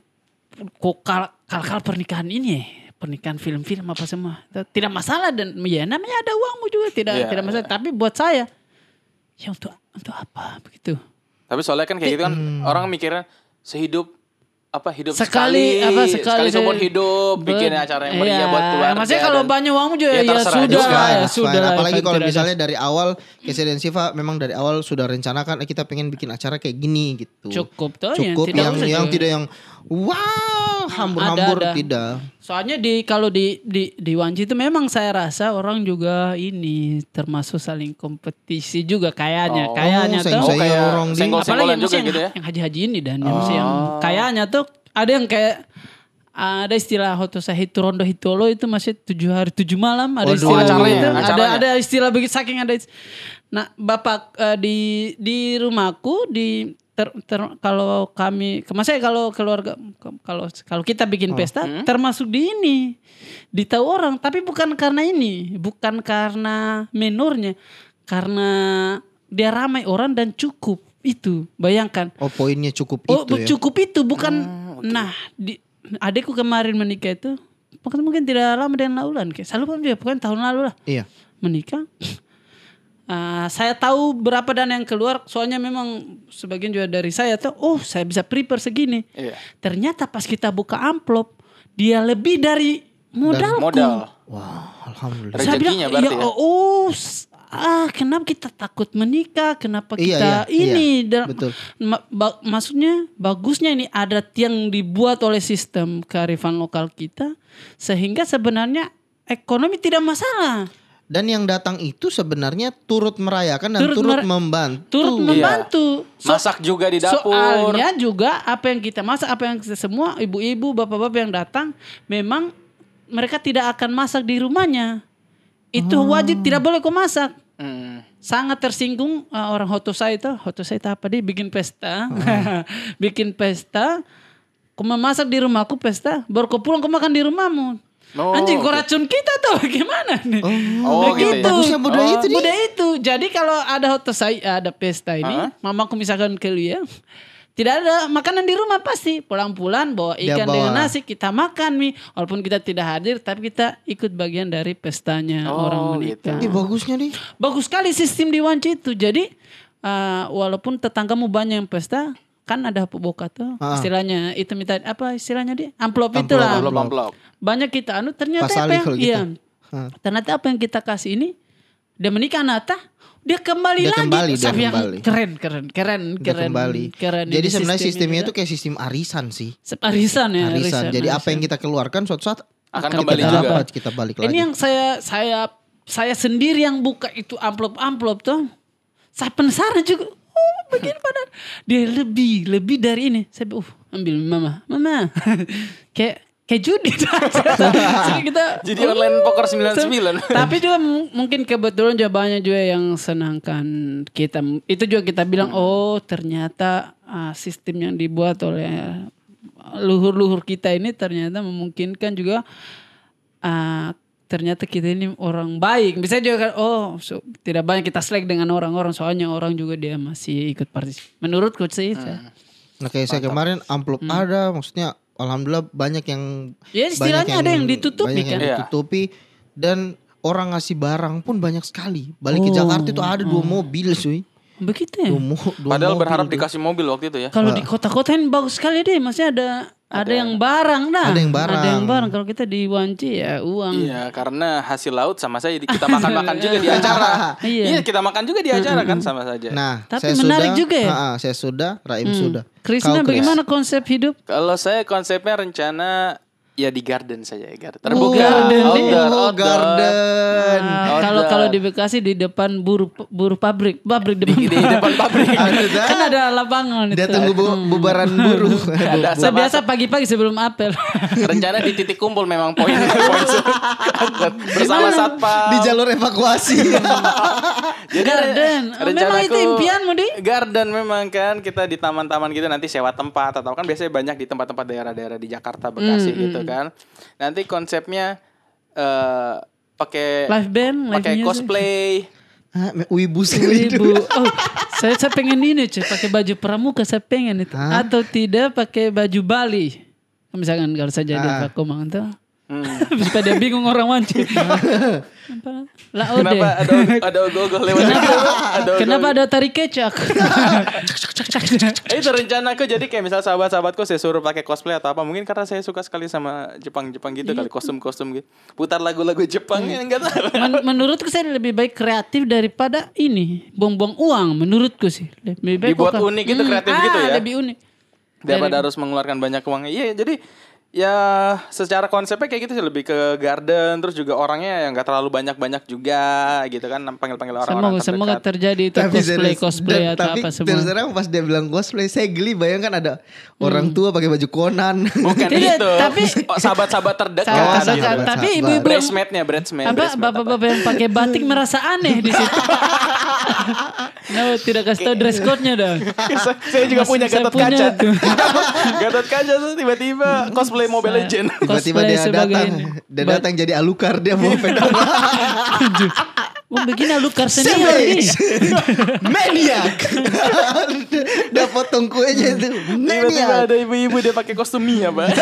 kok kal kal pernikahan ini ya? Pernikahan film-film apa semua tidak masalah dan ya namanya ada uangmu juga tidak Iya, tidak masalah tapi buat saya ya untuk untuk apa begitu Tapi soalnya kan kayak gitu kan orang mikirnya sehidup apa hidup sekali, sekali, apa sekali, sekali seumur hidup bikin Bet- acara yang iya. meriah buat keluarga. maksudnya kalau dan- banyak uangmu juga Ya, ya, sudah juga. lah, ya sudah lah, Apalagi kalau ada- misalnya dari awal Kesedihan Siva memang dari awal sudah rencanakan eh, kita pengen bikin acara kayak gini gitu. Cukup tuh, yang Cukup tidak yang yang juga. tidak yang wow hambur-hambur ada. tidak. Soalnya di kalau di di di Wanci itu memang saya rasa orang juga ini termasuk saling kompetisi juga kayaknya, Oh, kayaknya tuh. Oh, kayak orang di Apalagi juga yang, gitu ya. yang haji-haji ini dan yang mesti yang kayaknya tuh ada yang kayak ada istilah hotosa hitu rondo hitolo itu masih tujuh hari tujuh malam ada Waduh. istilah Oh, acaranya, ada acaranya. ada istilah begitu saking ada is- nah bapak eh, di di rumahku di ter, ter- kalau kami maksudnya kalau keluarga kalau kalau kita bikin pesta termasuk di ini ditahu orang tapi bukan karena ini bukan karena menurnya karena dia ramai orang dan cukup itu bayangkan Oh poinnya cukup Oh, itu ya. cukup itu bukan. Nah, di, adekku kemarin menikah itu mungkin mungkin tidak lama dengan Laulan kayak selalu kan dia bukan tahun lalu lah Iya. menikah. Ah, saya tahu berapa dana yang keluar soalnya memang sebagian juga dari saya tuh oh saya bisa prepare segini. Iya. Ternyata pas kita buka amplop dia lebih dari modalku. Modal. Wah, alhamdulillah. Saya Rezekinya bilang, berarti ya, ya? oh, ah, kenapa kita takut menikah? Kenapa Iya, kita iya, ini? iya, Dan- betul. ma- ba- maksudnya bagusnya ini ada yang dibuat oleh sistem kearifan lokal kita, sehingga sebenarnya ekonomi tidak masalah. Dan yang datang itu sebenarnya turut merayakan dan Turut turut, mer- membantu. Turut Iya. membantu. So- Masak juga di dapur. Soalnya juga apa yang kita masak, apa yang kita semua ibu-ibu, bapak-bapak yang datang, memang mereka tidak akan masak di rumahnya. Itu wajib tidak boleh kau masak. Hmm. sangat tersinggung uh, orang Hotosai itu Hotosai itu apa dia bikin pesta bikin pesta kau memasak di rumahku pesta baru kau pulang kau makan di rumahmu Oh, anjing kau oke. racun kita tuh gimana nih Oh, gitu ya. Bagusnya budaya itu nih. budaya itu jadi kalau ada Hotosai ada pesta ini Hah? mamaku misalkan ke ya tidak ada makanan di rumah pasti pulang-pulang bawa ikan bawa. dengan nasi kita makan mie walaupun kita tidak hadir tapi kita ikut bagian dari pestanya Oh, orang gitu. menikah Ih, bagusnya nih. Bagus sekali sistem di Wanci itu. Jadi uh, walaupun tetanggamu banyak yang pesta, kan ada boka tuh Ah. istilahnya itu minta apa istilahnya dia amplop, Amplop, itulah. Amplop, amplop. Banyak kita anu ternyata Pasali apa yang gitu. iya. Ah. Ternyata apa yang kita kasih ini dia menikah Nata dia kembali Dia lagi kembali, dia Sampai yang kembali. keren keren keren Udah keren kembali. keren Jadi sebenarnya sistem sistemnya itu kayak sistem arisan sih. arisan ya Arisan. Jadi apa arisan. yang kita keluarkan suatu saat Akan kita kembali juga. dapat, kita balik lagi. Ini yang saya saya saya sendiri yang buka itu amplop-amplop tuh. Saya penasaran juga. Oh, begini pada dia lebih lebih dari ini. Saya uh, ambil mama, mama. kayak kayak judi. Jadi kita Jadi online poker 99. tapi juga mu- mungkin kebetulan juga banyak juga yang senangkan kita. Itu juga kita bilang oh ternyata ah, sistem yang dibuat oleh luhur-luhur kita ini ternyata memungkinkan juga ah, ternyata kita ini orang baik. Bisa juga kan oh so, tidak banyak kita selek dengan orang-orang soalnya orang juga dia masih ikut partisipasi. Menurutku sih. saya. Nah kayak saya kemarin amplop Hmm. ada, maksudnya alhamdulillah banyak yang Ya, istilahnya ada yang ditutupi banyak yang kan? Iya. ditutupi dan orang ngasih barang pun banyak sekali. Balik ke Oh. Jakarta itu ada dua mobil, cuy. Begitu ya. Dua, mo- dua Padahal mobil berharap tuh. dikasih mobil waktu itu ya. Kalau di kota-kota ini bagus sekali deh, masih ada ada, yang barang dah. Ada yang barang. Ada yang barang. Kalau kita di Wanci ya uang. Iya, karena hasil laut sama saja di- kita makan-makan juga di acara. Iya. Iya, kita makan juga di acara kan sama saja. Nah, Tapi saya menarik sudah, juga ya? Ha-ha, saya sudah, Raim sudah. Krisna Kau, bagaimana konsep hidup? Kalau saya konsepnya rencana ya di garden saja ya, garden. Oh, Terbuka, garden. outdoor, Oh, outdoor. garden. Ah, kalau kalau di Bekasi di depan buruh buruh pabrik, pabrik depan, Di, di depan pabrik. kan ada lapangan Dia itu. tunggu bu- bubaran buruh. Ada Saya biasa pagi-pagi sebelum apel. rencana di titik kumpul memang poin poin bersama satpam. Di jalur evakuasi. Jadi Garden. Oh, memang itu impianmu, Di? Garden memang kan kita di taman-taman gitu nanti sewa tempat atau kan biasanya banyak di tempat-tempat daerah-daerah di Jakarta Bekasi Hmm, gitu kan. Nanti konsepnya eh pakai Live band, live pakai cosplay. Hah, Wibu sekali itu. Ibu, oh, saya saya pengen ini cuy, pakai baju pramuka saya pengen itu. Atau tidak pakai baju Bali. Misalkan kalau saya jadi Pak Komang tuh. Hmm. Dia bingung orang wanci. Apa? Lah. Kenapa ada ada ogoh-ogoh lewat situ? Ada Kenapa ada tarik kecak? Eh, itu rencanaku jadi kayak misal sahabat-sahabatku saya suruh pakai cosplay atau apa mungkin karena saya suka sekali sama Jepang-Jepang gitu kali kostum-kostum gitu putar lagu-lagu Jepang ya enggak tahu Men- menurutku saya lebih baik kreatif daripada ini buang-buang uang menurutku sih lebih baik Dibuat unik gitu, kreatif gitu ya? lebih unik daripada harus mengeluarkan banyak uang iya jadi ya secara konsepnya kayak gitu sih lebih ke garden terus juga orangnya yang nggak terlalu banyak-banyak juga gitu kan panggil-panggil orang-orang semoga semoga terdekat. terjadi itu Tapi cosplay serius. cosplay Dan- atau tapi apa semua terus terang pas dia bilang cosplay saya geli bayangkan ada orang tua pakai baju Conan. bukan Tidak, itu tapi- Oh, sahabat-sahabat terdekat Sahabat- gitu. sahabat- sahabat- tapi sahabat. ibu-ibu Bridesmaidnya, bridesmaid, apa bridesmaid bapak-bapak yang pakai batik merasa aneh di situ. no, tidak kasih tahu dress code-nya dah. saya juga Mas- punya Gatot punya Kaca. Gatot Kaca tuh tiba-tiba cosplay Mobile Legend. Tiba-tiba dia datang, ini. dia datang jadi alukar dia mau pedang. Oh, begini Lukar senior nih. Savage. Maniac. Dia potong kuenya itu. Tiba-tiba Maniac. ada ibu-ibu dia pakai kostum Mia, Pak.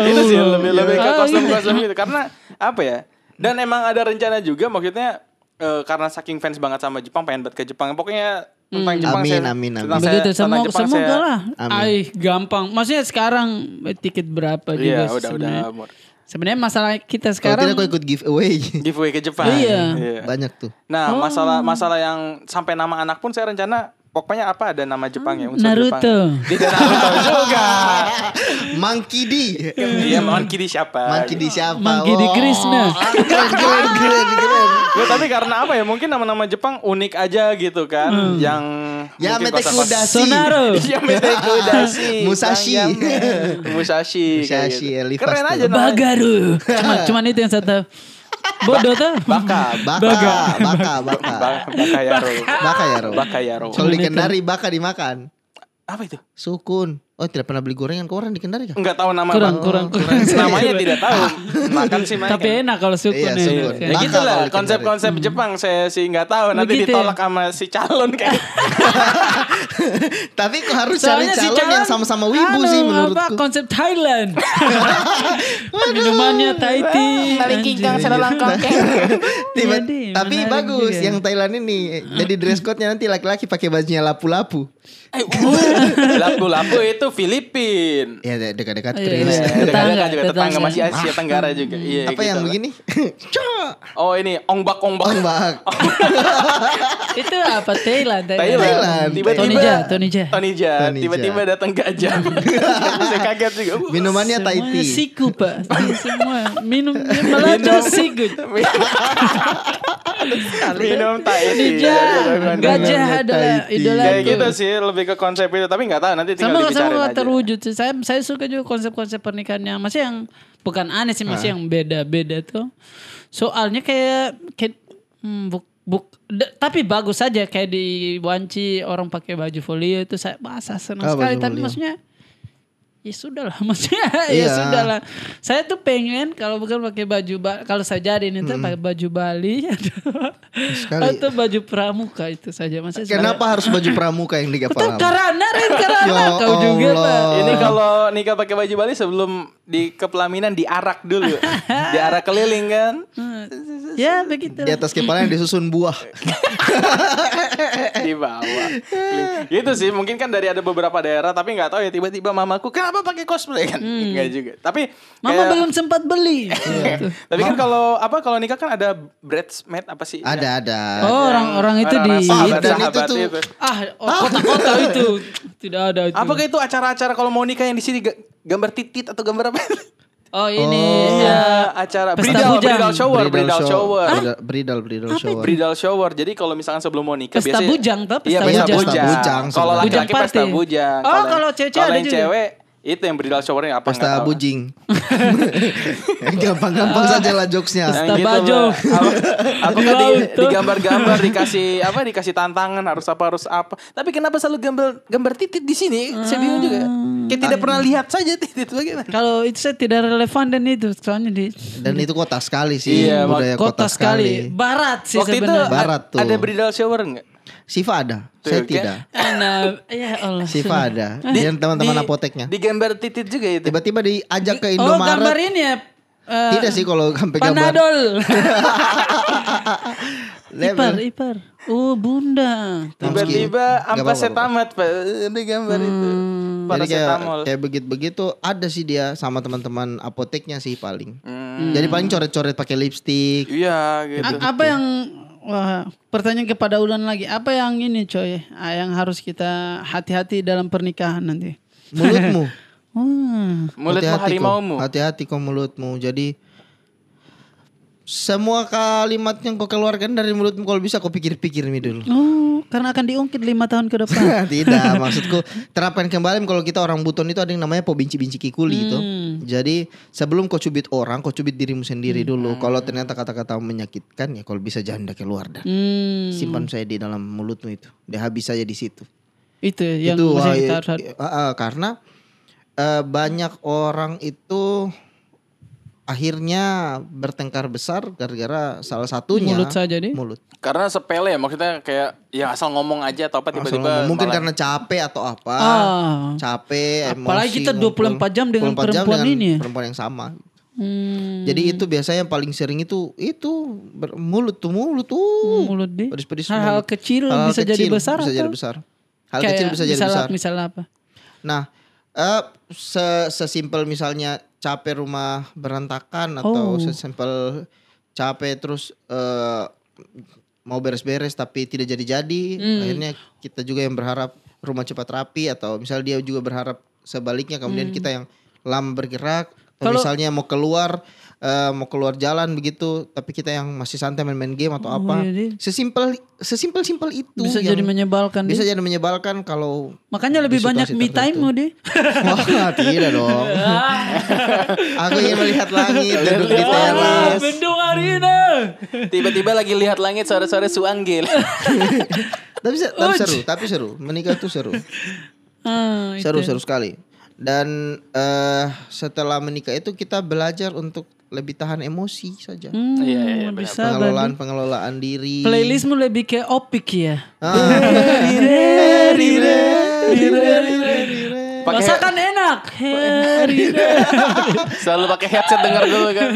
itu sih lebih lebih ke Oh, kostum-kostum gitu. Karena apa ya? Dan emang ada rencana juga maksudnya eh, karena saking fans banget sama Jepang pengen banget ke Jepang. Pokoknya tentang Jepang Amin, saya, amin, amin. tentang saya- Begitu tentang semoga Jepang semoga saya- lah. Amin. Ay, gampang. Maksudnya sekarang eh, tiket berapa juga Iya, udah sebenarnya. udah Mur. Sebenarnya masalah kita Kalau sekarang tidak aku ikut giveaway. giveaway ke Jepang. Iya. Banyak tuh. Nah, Oh. masalah masalah yang sampai nama anak pun saya rencana pokoknya apa ada nama Jepang ya unsur Naruto. Jepang. Naruto juga. Monkey D. Dia Monkey di siapa? Monkey D siapa? Monkey D Oh, Krishna. Keren, keren, keren, keren. Ya, tapi karena apa ya? Mungkin nama-nama Jepang unik aja gitu kan. Yang Ya mungkin Mete kosa-kosa- Kudashi. Sonaro. Ya Mete. Musashi. Musashi. kayak Musashi, gitu. Keren aja namanya. Bagaru. Cuma cuman itu yang saya tahu. Bodoh tuh. Baka. Baka, baka, baka. Ba- Bakayaro. Baka ya, Ro. Bakayaro. Kalau di Kendari baka dimakan. Apa itu? Sukun. Oh, tidak pernah beli gorengan ke orang di Kendari kah? Enggak tahu nama Kurang, Bang. kurang, kurang. Namanya tidak tahu. Makan sih makan. Tapi enak kalau sukun Iya, ya. sukun. Ya Baka gitu lah konsep-konsep Jepang saya sih nggak tahu nanti Begitu ya? ditolak sama si calon kayak Tapi kok harus cari Soalnya si calon yang sama-sama wibu anu, sih Apa, menurutku. konsep Thailand. Minumannya Thai tea. Tiba, Jadi, tapi menarik bagus juga. yang Thailand ini. Jadi dress code-nya nanti laki-laki pakai bajunya lapu-lapu. Eh, lapu-lapu itu Filipin. Ya de- dekat-dekat Iya, Tris. iya. Dekat-dekat juga tetangga tetangga. masih Asia Tenggara juga. Iya. Apa yang gitu lah. begini? Oh ini ongbak-ongbak. Ombak. Itu apa Thailand? Thailand. Thailand. Tiba-tiba Tony Ja, Tony Ja. Tony Ja. Tony Tiba-tiba datang gajah. Saya kaget juga. Uh, Minumannya Thai tea. siku pak. Semua minum melanda siku. Minum Thai tea. Gajah adalah idola Kayak gitu sih lebih ke konsep itu tapi nggak tahu nanti tinggal sama sama dibicarain nggak aja. terwujud sih. Saya saya suka juga konsep-konsep pernikahan yang masih yang bukan aneh sih masih yang beda-beda tuh. Soalnya kayak kayak hmm, buk, buk, da- tapi bagus saja kayak di Wanci orang pakai baju folio itu saya bahasa senang Ah, sekali tapi folio. maksudnya ya sudah lah maksudnya ya Iya. sudah lah. Saya tuh pengen kalau bukan pakai baju Ba- kalau saya jadi ini tuh pakai baju Bali atau, Sekali. atau baju pramuka itu saja. Maksudnya Kenapa harus baju pramuka yang di Betul karena Ren, karena Ya kau juga Allah. Pak. Ini kalau nikah pakai baju Bali sebelum di kepelaminan diarak dulu. diarak keliling kan. Ya begitu. Di atas kepala yang disusun buah. di bawah. gitu sih, mungkin kan dari ada beberapa daerah tapi nggak tahu ya tiba-tiba mamaku kenapa pakai cosplay kan? Enggak juga. Tapi Mama kayak- belum sempat beli. Iya. Gitu. Tapi kan kalau apa kalau nikah kan ada bridesmaid apa sih? Ada ada. Oh orang-orang itu di Orang-orang sahabat- dan itu sahabat tuh- itu. ah oh, kota-kota itu tidak ada itu. Apakah itu acara-acara kalau mau nikah yang di sini gambar titit atau gambar apa? Oh ini Oh. ya. acara Pesta bridal, bujang. bridal shower, bridal, shower. Bridal, bridal, bridal shower. Bridal shower. Jadi kalau misalkan sebelum mau nikah Pesta biasanya bujang Iya, pesta pesta bujang. bujang. Pesta bujang Kalau laki-laki Bujang pesta bujang. Oh, kalau kalau ada juga. cewek itu yang bridal showernya apa tahu. bujing. Gampang-gampang saja lah jokesnya. Yang Pesta gitu, baju. Mbak. Apa- Apakah Di digambar-gambar dikasih apa dikasih tantangan harus apa harus apa. Tapi kenapa selalu gambar gambar titit di sini? Saya bingung juga. Kayak tidak pernah lihat saja titit bagaimana. Kalau itu saya tidak relevan dan itu soalnya di Dan itu kota sekali sih. Iya, budaya kota, sekali. Barat sih Waktu itu sebenarnya. Barat a- tuh. ada bridal shower enggak? Siva ada, Tuh, saya kan? tidak. Nah, ya Allah. Siva ada. Dan teman-teman apoteknya. Di gambar titit juga itu. Tiba-tiba diajak ke Oh gambar Indomaret. ini ya. eh, Tidak sih kalau sampai gambar. Panadol. Dia ipar, ipar. Oh bunda. Tiba-tiba ampas apa-apa. setamat Pak. Di gambar itu. Jadi kayak kayak begitu-begitu ada sih dia sama teman-teman apoteknya sih paling. Hmm. Jadi paling coret-coret pakai lipstick. Iya gitu. A- apa yang wah, pertanyaan kepada Ulan lagi. Apa yang ini coy? Ah, yang harus kita hati-hati dalam pernikahan nanti. Mulutmu. Hmm. Mulutmu harimaumu. Hati-hati kok mulutmu. Jadi semua kalimat yang kau keluarkan dari mulutmu kalau bisa kau pikir-pikir mi dulu. Oh, karena akan diungkit lima tahun ke depan. Tidak, maksudku terapkan kembali kalau kita orang buton itu ada yang namanya po binci-binci kikuli itu. Jadi sebelum kau cubit orang, kau cubit dirimu sendiri dulu. Kalau ternyata kata-kata menyakitkan ya kalau bisa jangan dah keluar dan Hmm, simpan saya di dalam mulutmu itu. Dia habis saja di situ. itu yang itu wah, kita harus ah, ah, karena eh, banyak orang itu akhirnya bertengkar besar gara-gara salah satunya Mulut saja deh. mulut. Karena sepele ya maksudnya kayak ya asal ngomong aja atau apa tiba-tiba mungkin malah- karena capek atau apa. Ah. Capek, Apalagi emosi, kita 24 ngumpul. jam dengan 24 jam perempuan dengan ini ya. Perempuan yang sama. Hmm, Jadi itu biasanya yang paling sering itu itu ber- mulut tuh mulut tuh. mulut deh. Pedis-pedis Hal-hal mulut. kecil Hal-hal bisa jadi kecil besar Bisa jadi besar. Hal Kayak kecil bisa jadi besar. Misalnya apa? Nah, eh se sesimpel misalnya capek rumah berantakan atau Oh. sesimpel capek terus eh mau beres-beres tapi tidak jadi-jadi, Hmm. akhirnya kita juga yang berharap rumah cepat rapi atau misal dia juga berharap sebaliknya kemudian kita yang lama bergerak Hmm. Kalau- misalnya mau keluar eh, mau keluar jalan begitu tapi kita yang masih santai main-main game atau Oh, apa. iya, deh. Sesimpel sesimpel simpel itu Bisa yang jadi menyebalkan bisa deh. jadi menyebalkan kalau Makanya lebih banyak me time mu deh. Wah tidak dong. Aku ingin melihat langit duduk di teras. bendung arena. tiba-tiba lagi lihat langit sore-sore suanggil. Tapi, tapi seru, tapi seru. Menikah itu seru. Ah, Seru itu. seru sekali. Dan eh setelah menikah itu kita belajar untuk lebih tahan emosi saja. Hmm, Iya, iya, iya, sabar Pengelolaan pengelolaan diri. Playlistmu lebih kayak opik ya. Ah. Pakai Masakan enak. Selalu pakai headset denger dulu kan.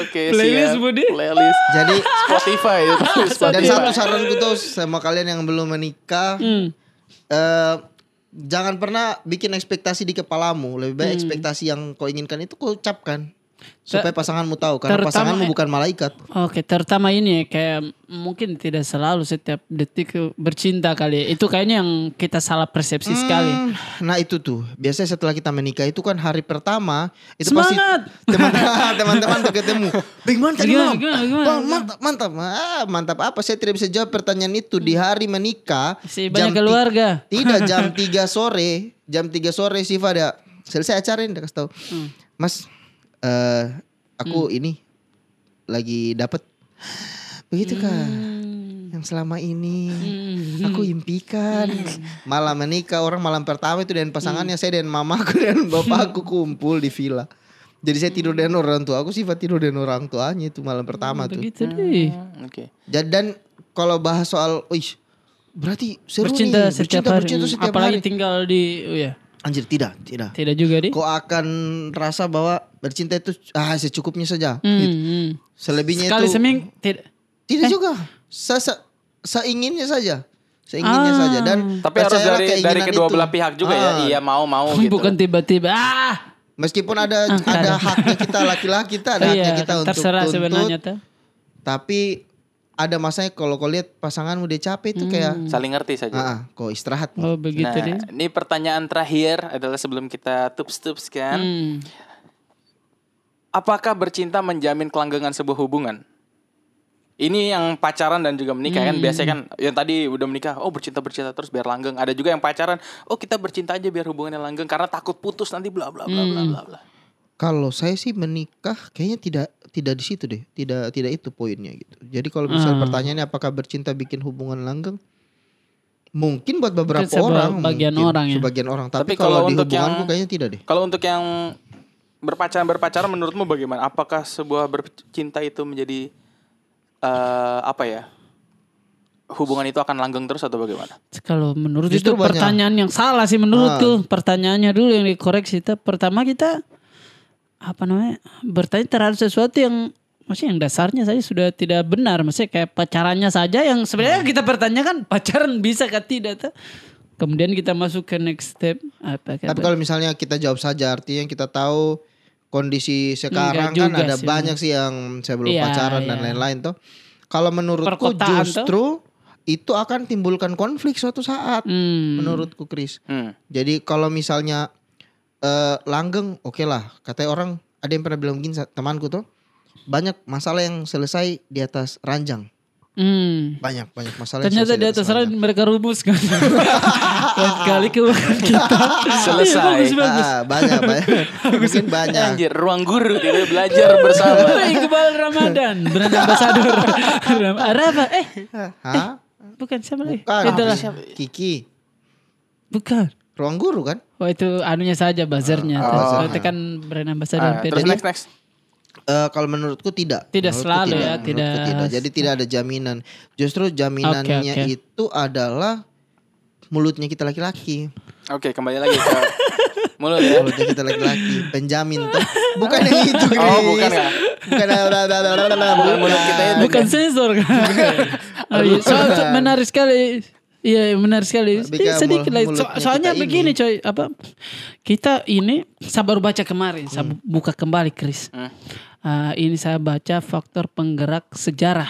Oke, Playlist, siap. Budi. Playlist Jadi Spotify itu. dan Spotify. satu saranku tuh sama kalian yang belum menikah, Hmm. eh jangan pernah bikin ekspektasi di kepalamu. Lebih Hmm. baik ekspektasi yang kau inginkan itu kau ucapkan supaya pasanganmu tahu karena terutama- pasanganmu bukan malaikat. Oke, terutama ini ya kayak mungkin tidak selalu setiap detik bercinta kali. ya. Itu kayaknya yang kita salah persepsi sekali. Hmm, Nah itu tuh biasanya setelah kita menikah itu kan hari pertama itu Semangat! pasti teman- teman-teman tuh ketemu. Bagaimana tadi Gimana, gimana, gimana, Bang, mantap mantap ah, mantap apa? Saya tidak bisa jawab pertanyaan itu di hari menikah. Si jam banyak ti- keluarga. Tidak jam 3 sore, jam 3 sore sih ada selesai acara ini kasih tahu. Hmm. Mas eh aku ini lagi dapat begitu kan. Hmm. yang selama ini Hmm. aku impikan. Malam menikah orang malam pertama itu dengan pasangannya saya dan mamaku dan bapakku kumpul di villa. Jadi saya tidur dengan orang tua aku sifat tidur dengan orang tuanya itu malam pertama tuh. Begitu deh. Hmm, Oke. Ja- Dan kalau bahas soal, wih, berarti seru Bercinta nih, setiap bercinta, hari. bercinta setiap Apalagi hari. tinggal di oh ya. Anjir tidak, tidak. Tidak juga deh. Kau akan rasa bahwa bercinta itu ah secukupnya saja. Hmm, Gitu. hmm. Selebihnya Sekali itu seminggu tidak. tidak juga. Se -se Seinginnya saja. Seinginnya Ah. saja dan Tapi harus dari dari kedua itu. belah pihak juga ya. Ah. Iya mau mau gitu. Bukan tiba-tiba ah. Meskipun ada ada haknya kita laki-laki kita ada haknya Iya, kita untuk terserah tuntut, sebenarnya tuh. tapi ada masanya kalau kau lihat pasanganmu udah capek itu kayak Saling ngerti saja. ah, ah, kau istirahat. Oh begitu Nah, deh. ini pertanyaan terakhir adalah sebelum kita tups-tups kan. Hmm. Apakah bercinta menjamin kelanggengan sebuah hubungan? Ini yang pacaran dan juga menikah kan biasanya kan yang tadi udah menikah, oh bercinta bercinta terus biar langgeng. Ada juga yang pacaran, oh kita bercinta aja biar hubungannya langgeng karena takut putus nanti bla bla bla bla bla bla. Kalau saya sih menikah kayaknya tidak tidak di situ deh. Tidak tidak itu poinnya gitu. Jadi kalau misal Hmm. pertanyaannya apakah bercinta bikin hubungan langgeng? Mungkin buat beberapa Mungkin orang, bagian mungkin, orang ya. sebagian orang. Tapi, Tapi kalau, kalau di untuk hubunganku yang- kayaknya tidak deh. Kalau untuk yang berpacaran berpacaran menurutmu bagaimana? Apakah sebuah bercinta itu menjadi eh, apa ya? Hubungan itu akan langgeng terus atau bagaimana? Kalau menurut Justru itu banyak. pertanyaan yang salah sih menurutku. Pertanyaannya dulu yang dikoreksi. Kita pertama kita apa namanya bertanya terhadap sesuatu yang maksudnya yang dasarnya saja sudah tidak benar. Maksudnya kayak pacarannya saja yang sebenarnya kita pertanyakan pacaran bisa kah tidak tuh. Kemudian kita masuk ke next step apa Tapi kalau misalnya kita jawab saja artinya kita tahu kondisi sekarang kan ada sih. banyak sih yang saya belum Iya, pacaran dan iya. lain-lain tuh. Kalau menurutku Perkotaan tuh. justru itu akan timbulkan konflik suatu saat. Hmm. Menurutku Chris. Hmm. Jadi kalau misalnya eh, langgeng, oke lah. Katanya orang ada yang pernah bilang begini temanku tuh banyak masalah yang selesai di atas ranjang. Hmm. Banyak banyak masalah. yang Ternyata selesai di atas ranjang mereka rumuskan. Lain kali ke kita. Selesai. Iya, bagus, bagus. Ah, banyak banyak. Mungkin banyak. Anjir, ruang guru tidak belajar bersama. Iqbal Ramadan, brand ambassador. Apa? Eh, Hah? bukan siapa lagi? Bukan. Itulah. Kiki. Bukan. Ruang guru kan? Oh itu anunya saja buzzernya. Oh. Itu kan brand ambassador beda. terus next next. Eh, kalau menurutku tidak. Tidak Menurutku selalu ya, Menurutku tidak- tidak. Jadi tidak ada jaminan. Justru jaminannya Oke, oke. itu adalah mulutnya kita laki-laki. Oke, kembali lagi ke mulut ya. Mulutnya kita laki-laki. Penjamin tuh. Bukan yang itu, Chris. Oh, bukan ya? Bukan. Bukan mulut kita itu. Bukan sensor kan. oh, iya. So, so, menarik sekali. Iya menarik sekali. Tapi Eh, sedikit lah. So- soalnya begini coy, apa kita ini saya baru baca kemarin, saya bu- buka kembali Chris. Hmm. Ah, ini saya baca faktor penggerak sejarah.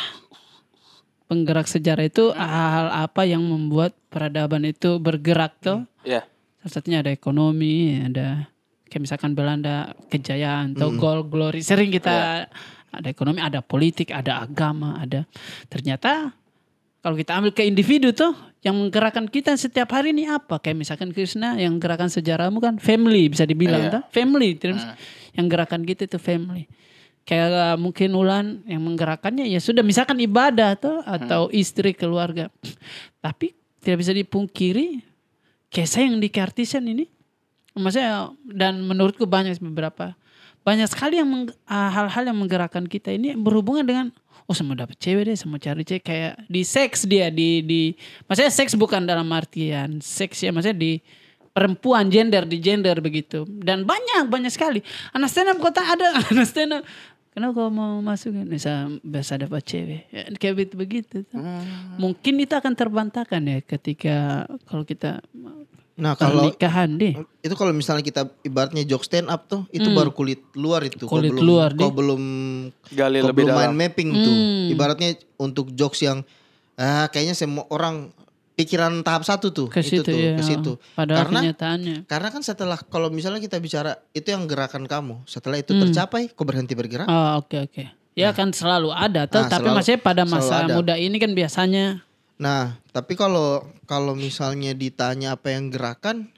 Penggerak sejarah itu hal apa yang membuat peradaban itu bergerak tuh. Ya. Salah satunya ada ekonomi, ada kayak misalkan Belanda kejayaan atau gold glory. Sering kita ada ekonomi, ada politik, ada agama, ada ternyata kalau kita ambil ke individu tuh yang menggerakkan kita setiap hari ini apa? Kayak misalkan Krishna yang gerakan sejarahmu kan family bisa dibilang tuh. Family terus yang gerakan kita itu family. Kayak uh, mungkin Ulan yang menggerakkannya ya sudah misalkan ibadah tuh atau istri keluarga. Tapi tidak bisa dipungkiri kayak saya yang di keartisan ini maksudnya dan menurutku banyak beberapa banyak sekali yang ah, hal-hal yang menggerakkan kita ini berhubungan dengan oh sama dapat cewek deh sama cari cewek. Kayak di seks dia di di maksudnya seks bukan dalam artian seks ya maksudnya di perempuan gender di gender begitu. Dan banyak banyak sekali. Anak stand up kota ada anak stand up. Kenapa kau mau masuk bisa biasa dapat cewek. Ya, kayak begitu begitu. Mungkin itu akan terbantahkan ya ketika kalau kita Nah kalau pernikahan deh itu kalau misalnya kita ibaratnya joke stand up tuh itu baru kulit luar itu. Kau Hmm. Kulit belum, luar, Kau deh. belum Gali kau lebih belum main dalam. mapping tuh. Hmm. Ibaratnya untuk jokes yang ah kayaknya semua orang pikiran tahap satu tuh ke itu situ tuh ya ke situ. padahal Karena kenyataannya karena kan setelah kalau misalnya kita bicara itu yang gerakan kamu, setelah itu Hmm. tercapai kau berhenti bergerak. Oh oke oke. Ya kan selalu ada tuh, Nah, tapi selalu- maksudnya pada masa muda ini kan biasanya Nah, tapi kalau kalau misalnya ditanya apa yang gerakan,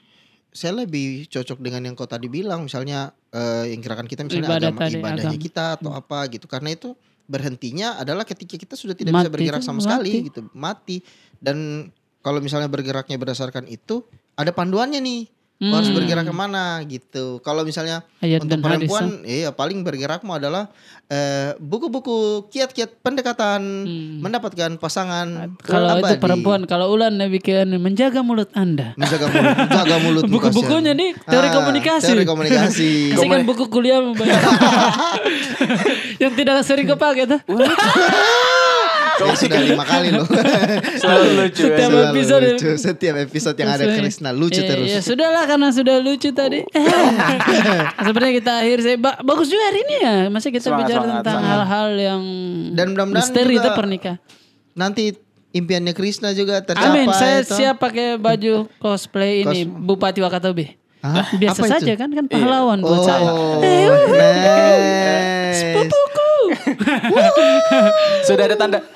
saya lebih cocok dengan yang kau tadi bilang, misalnya eh, yang gerakan kita misalnya Ibadah agama tadi, ibadahnya agama. kita atau apa gitu. Karena itu berhentinya adalah ketika kita sudah tidak bisa Mati bergerak itu, sama mati. sekali gitu, mati. Dan kalau misalnya bergeraknya berdasarkan itu, ada panduannya nih. Kau harus bergerak ke mana gitu. Kalau misalnya Hmm. Ayat untuk hadis, perempuan, iya paling bergerakmu adalah eh, buku-buku kiat-kiat pendekatan mendapatkan pasangan Hmm. Kalau itu perempuan, kalau ulan bikin menjaga mulut Anda. menjaga mulut, jaga mulut Buku-bukunya nih, teori komunikasi. Teori komunikasi. Kasih kan buku kuliah yang tidak sering kepake tuh. Ya sudah lima kali loh. Selalu lucu ya. Setiap Selalu episode. lucu. Setiap episode yang ada Krisna lucu Eh, terus. Ya sudahlah karena sudah lucu tadi. Sebenarnya kita akhir saya ba- bagus juga hari ini ya. Masa kita Semangat, bicara semangat, tentang hal-hal yang Dan mudah-mudahan misteri itu pernikahan. Nanti impiannya Krisna juga tercapai. Amin. Saya toh. siap pakai baju cosplay ini Bupati Wakatobi. Hah? Biasa itu? saja kan kan pahlawan buat Oh, saya. nice. Pupuku. Sudah ada tanda.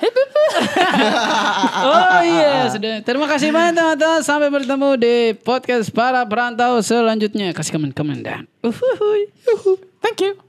Oh iya sudah. Terima kasih banyak teman-teman. Sampai bertemu di podcast para perantau selanjutnya. Kasih komen-komen dan. Uhuhuy. Uhuh. Thank you.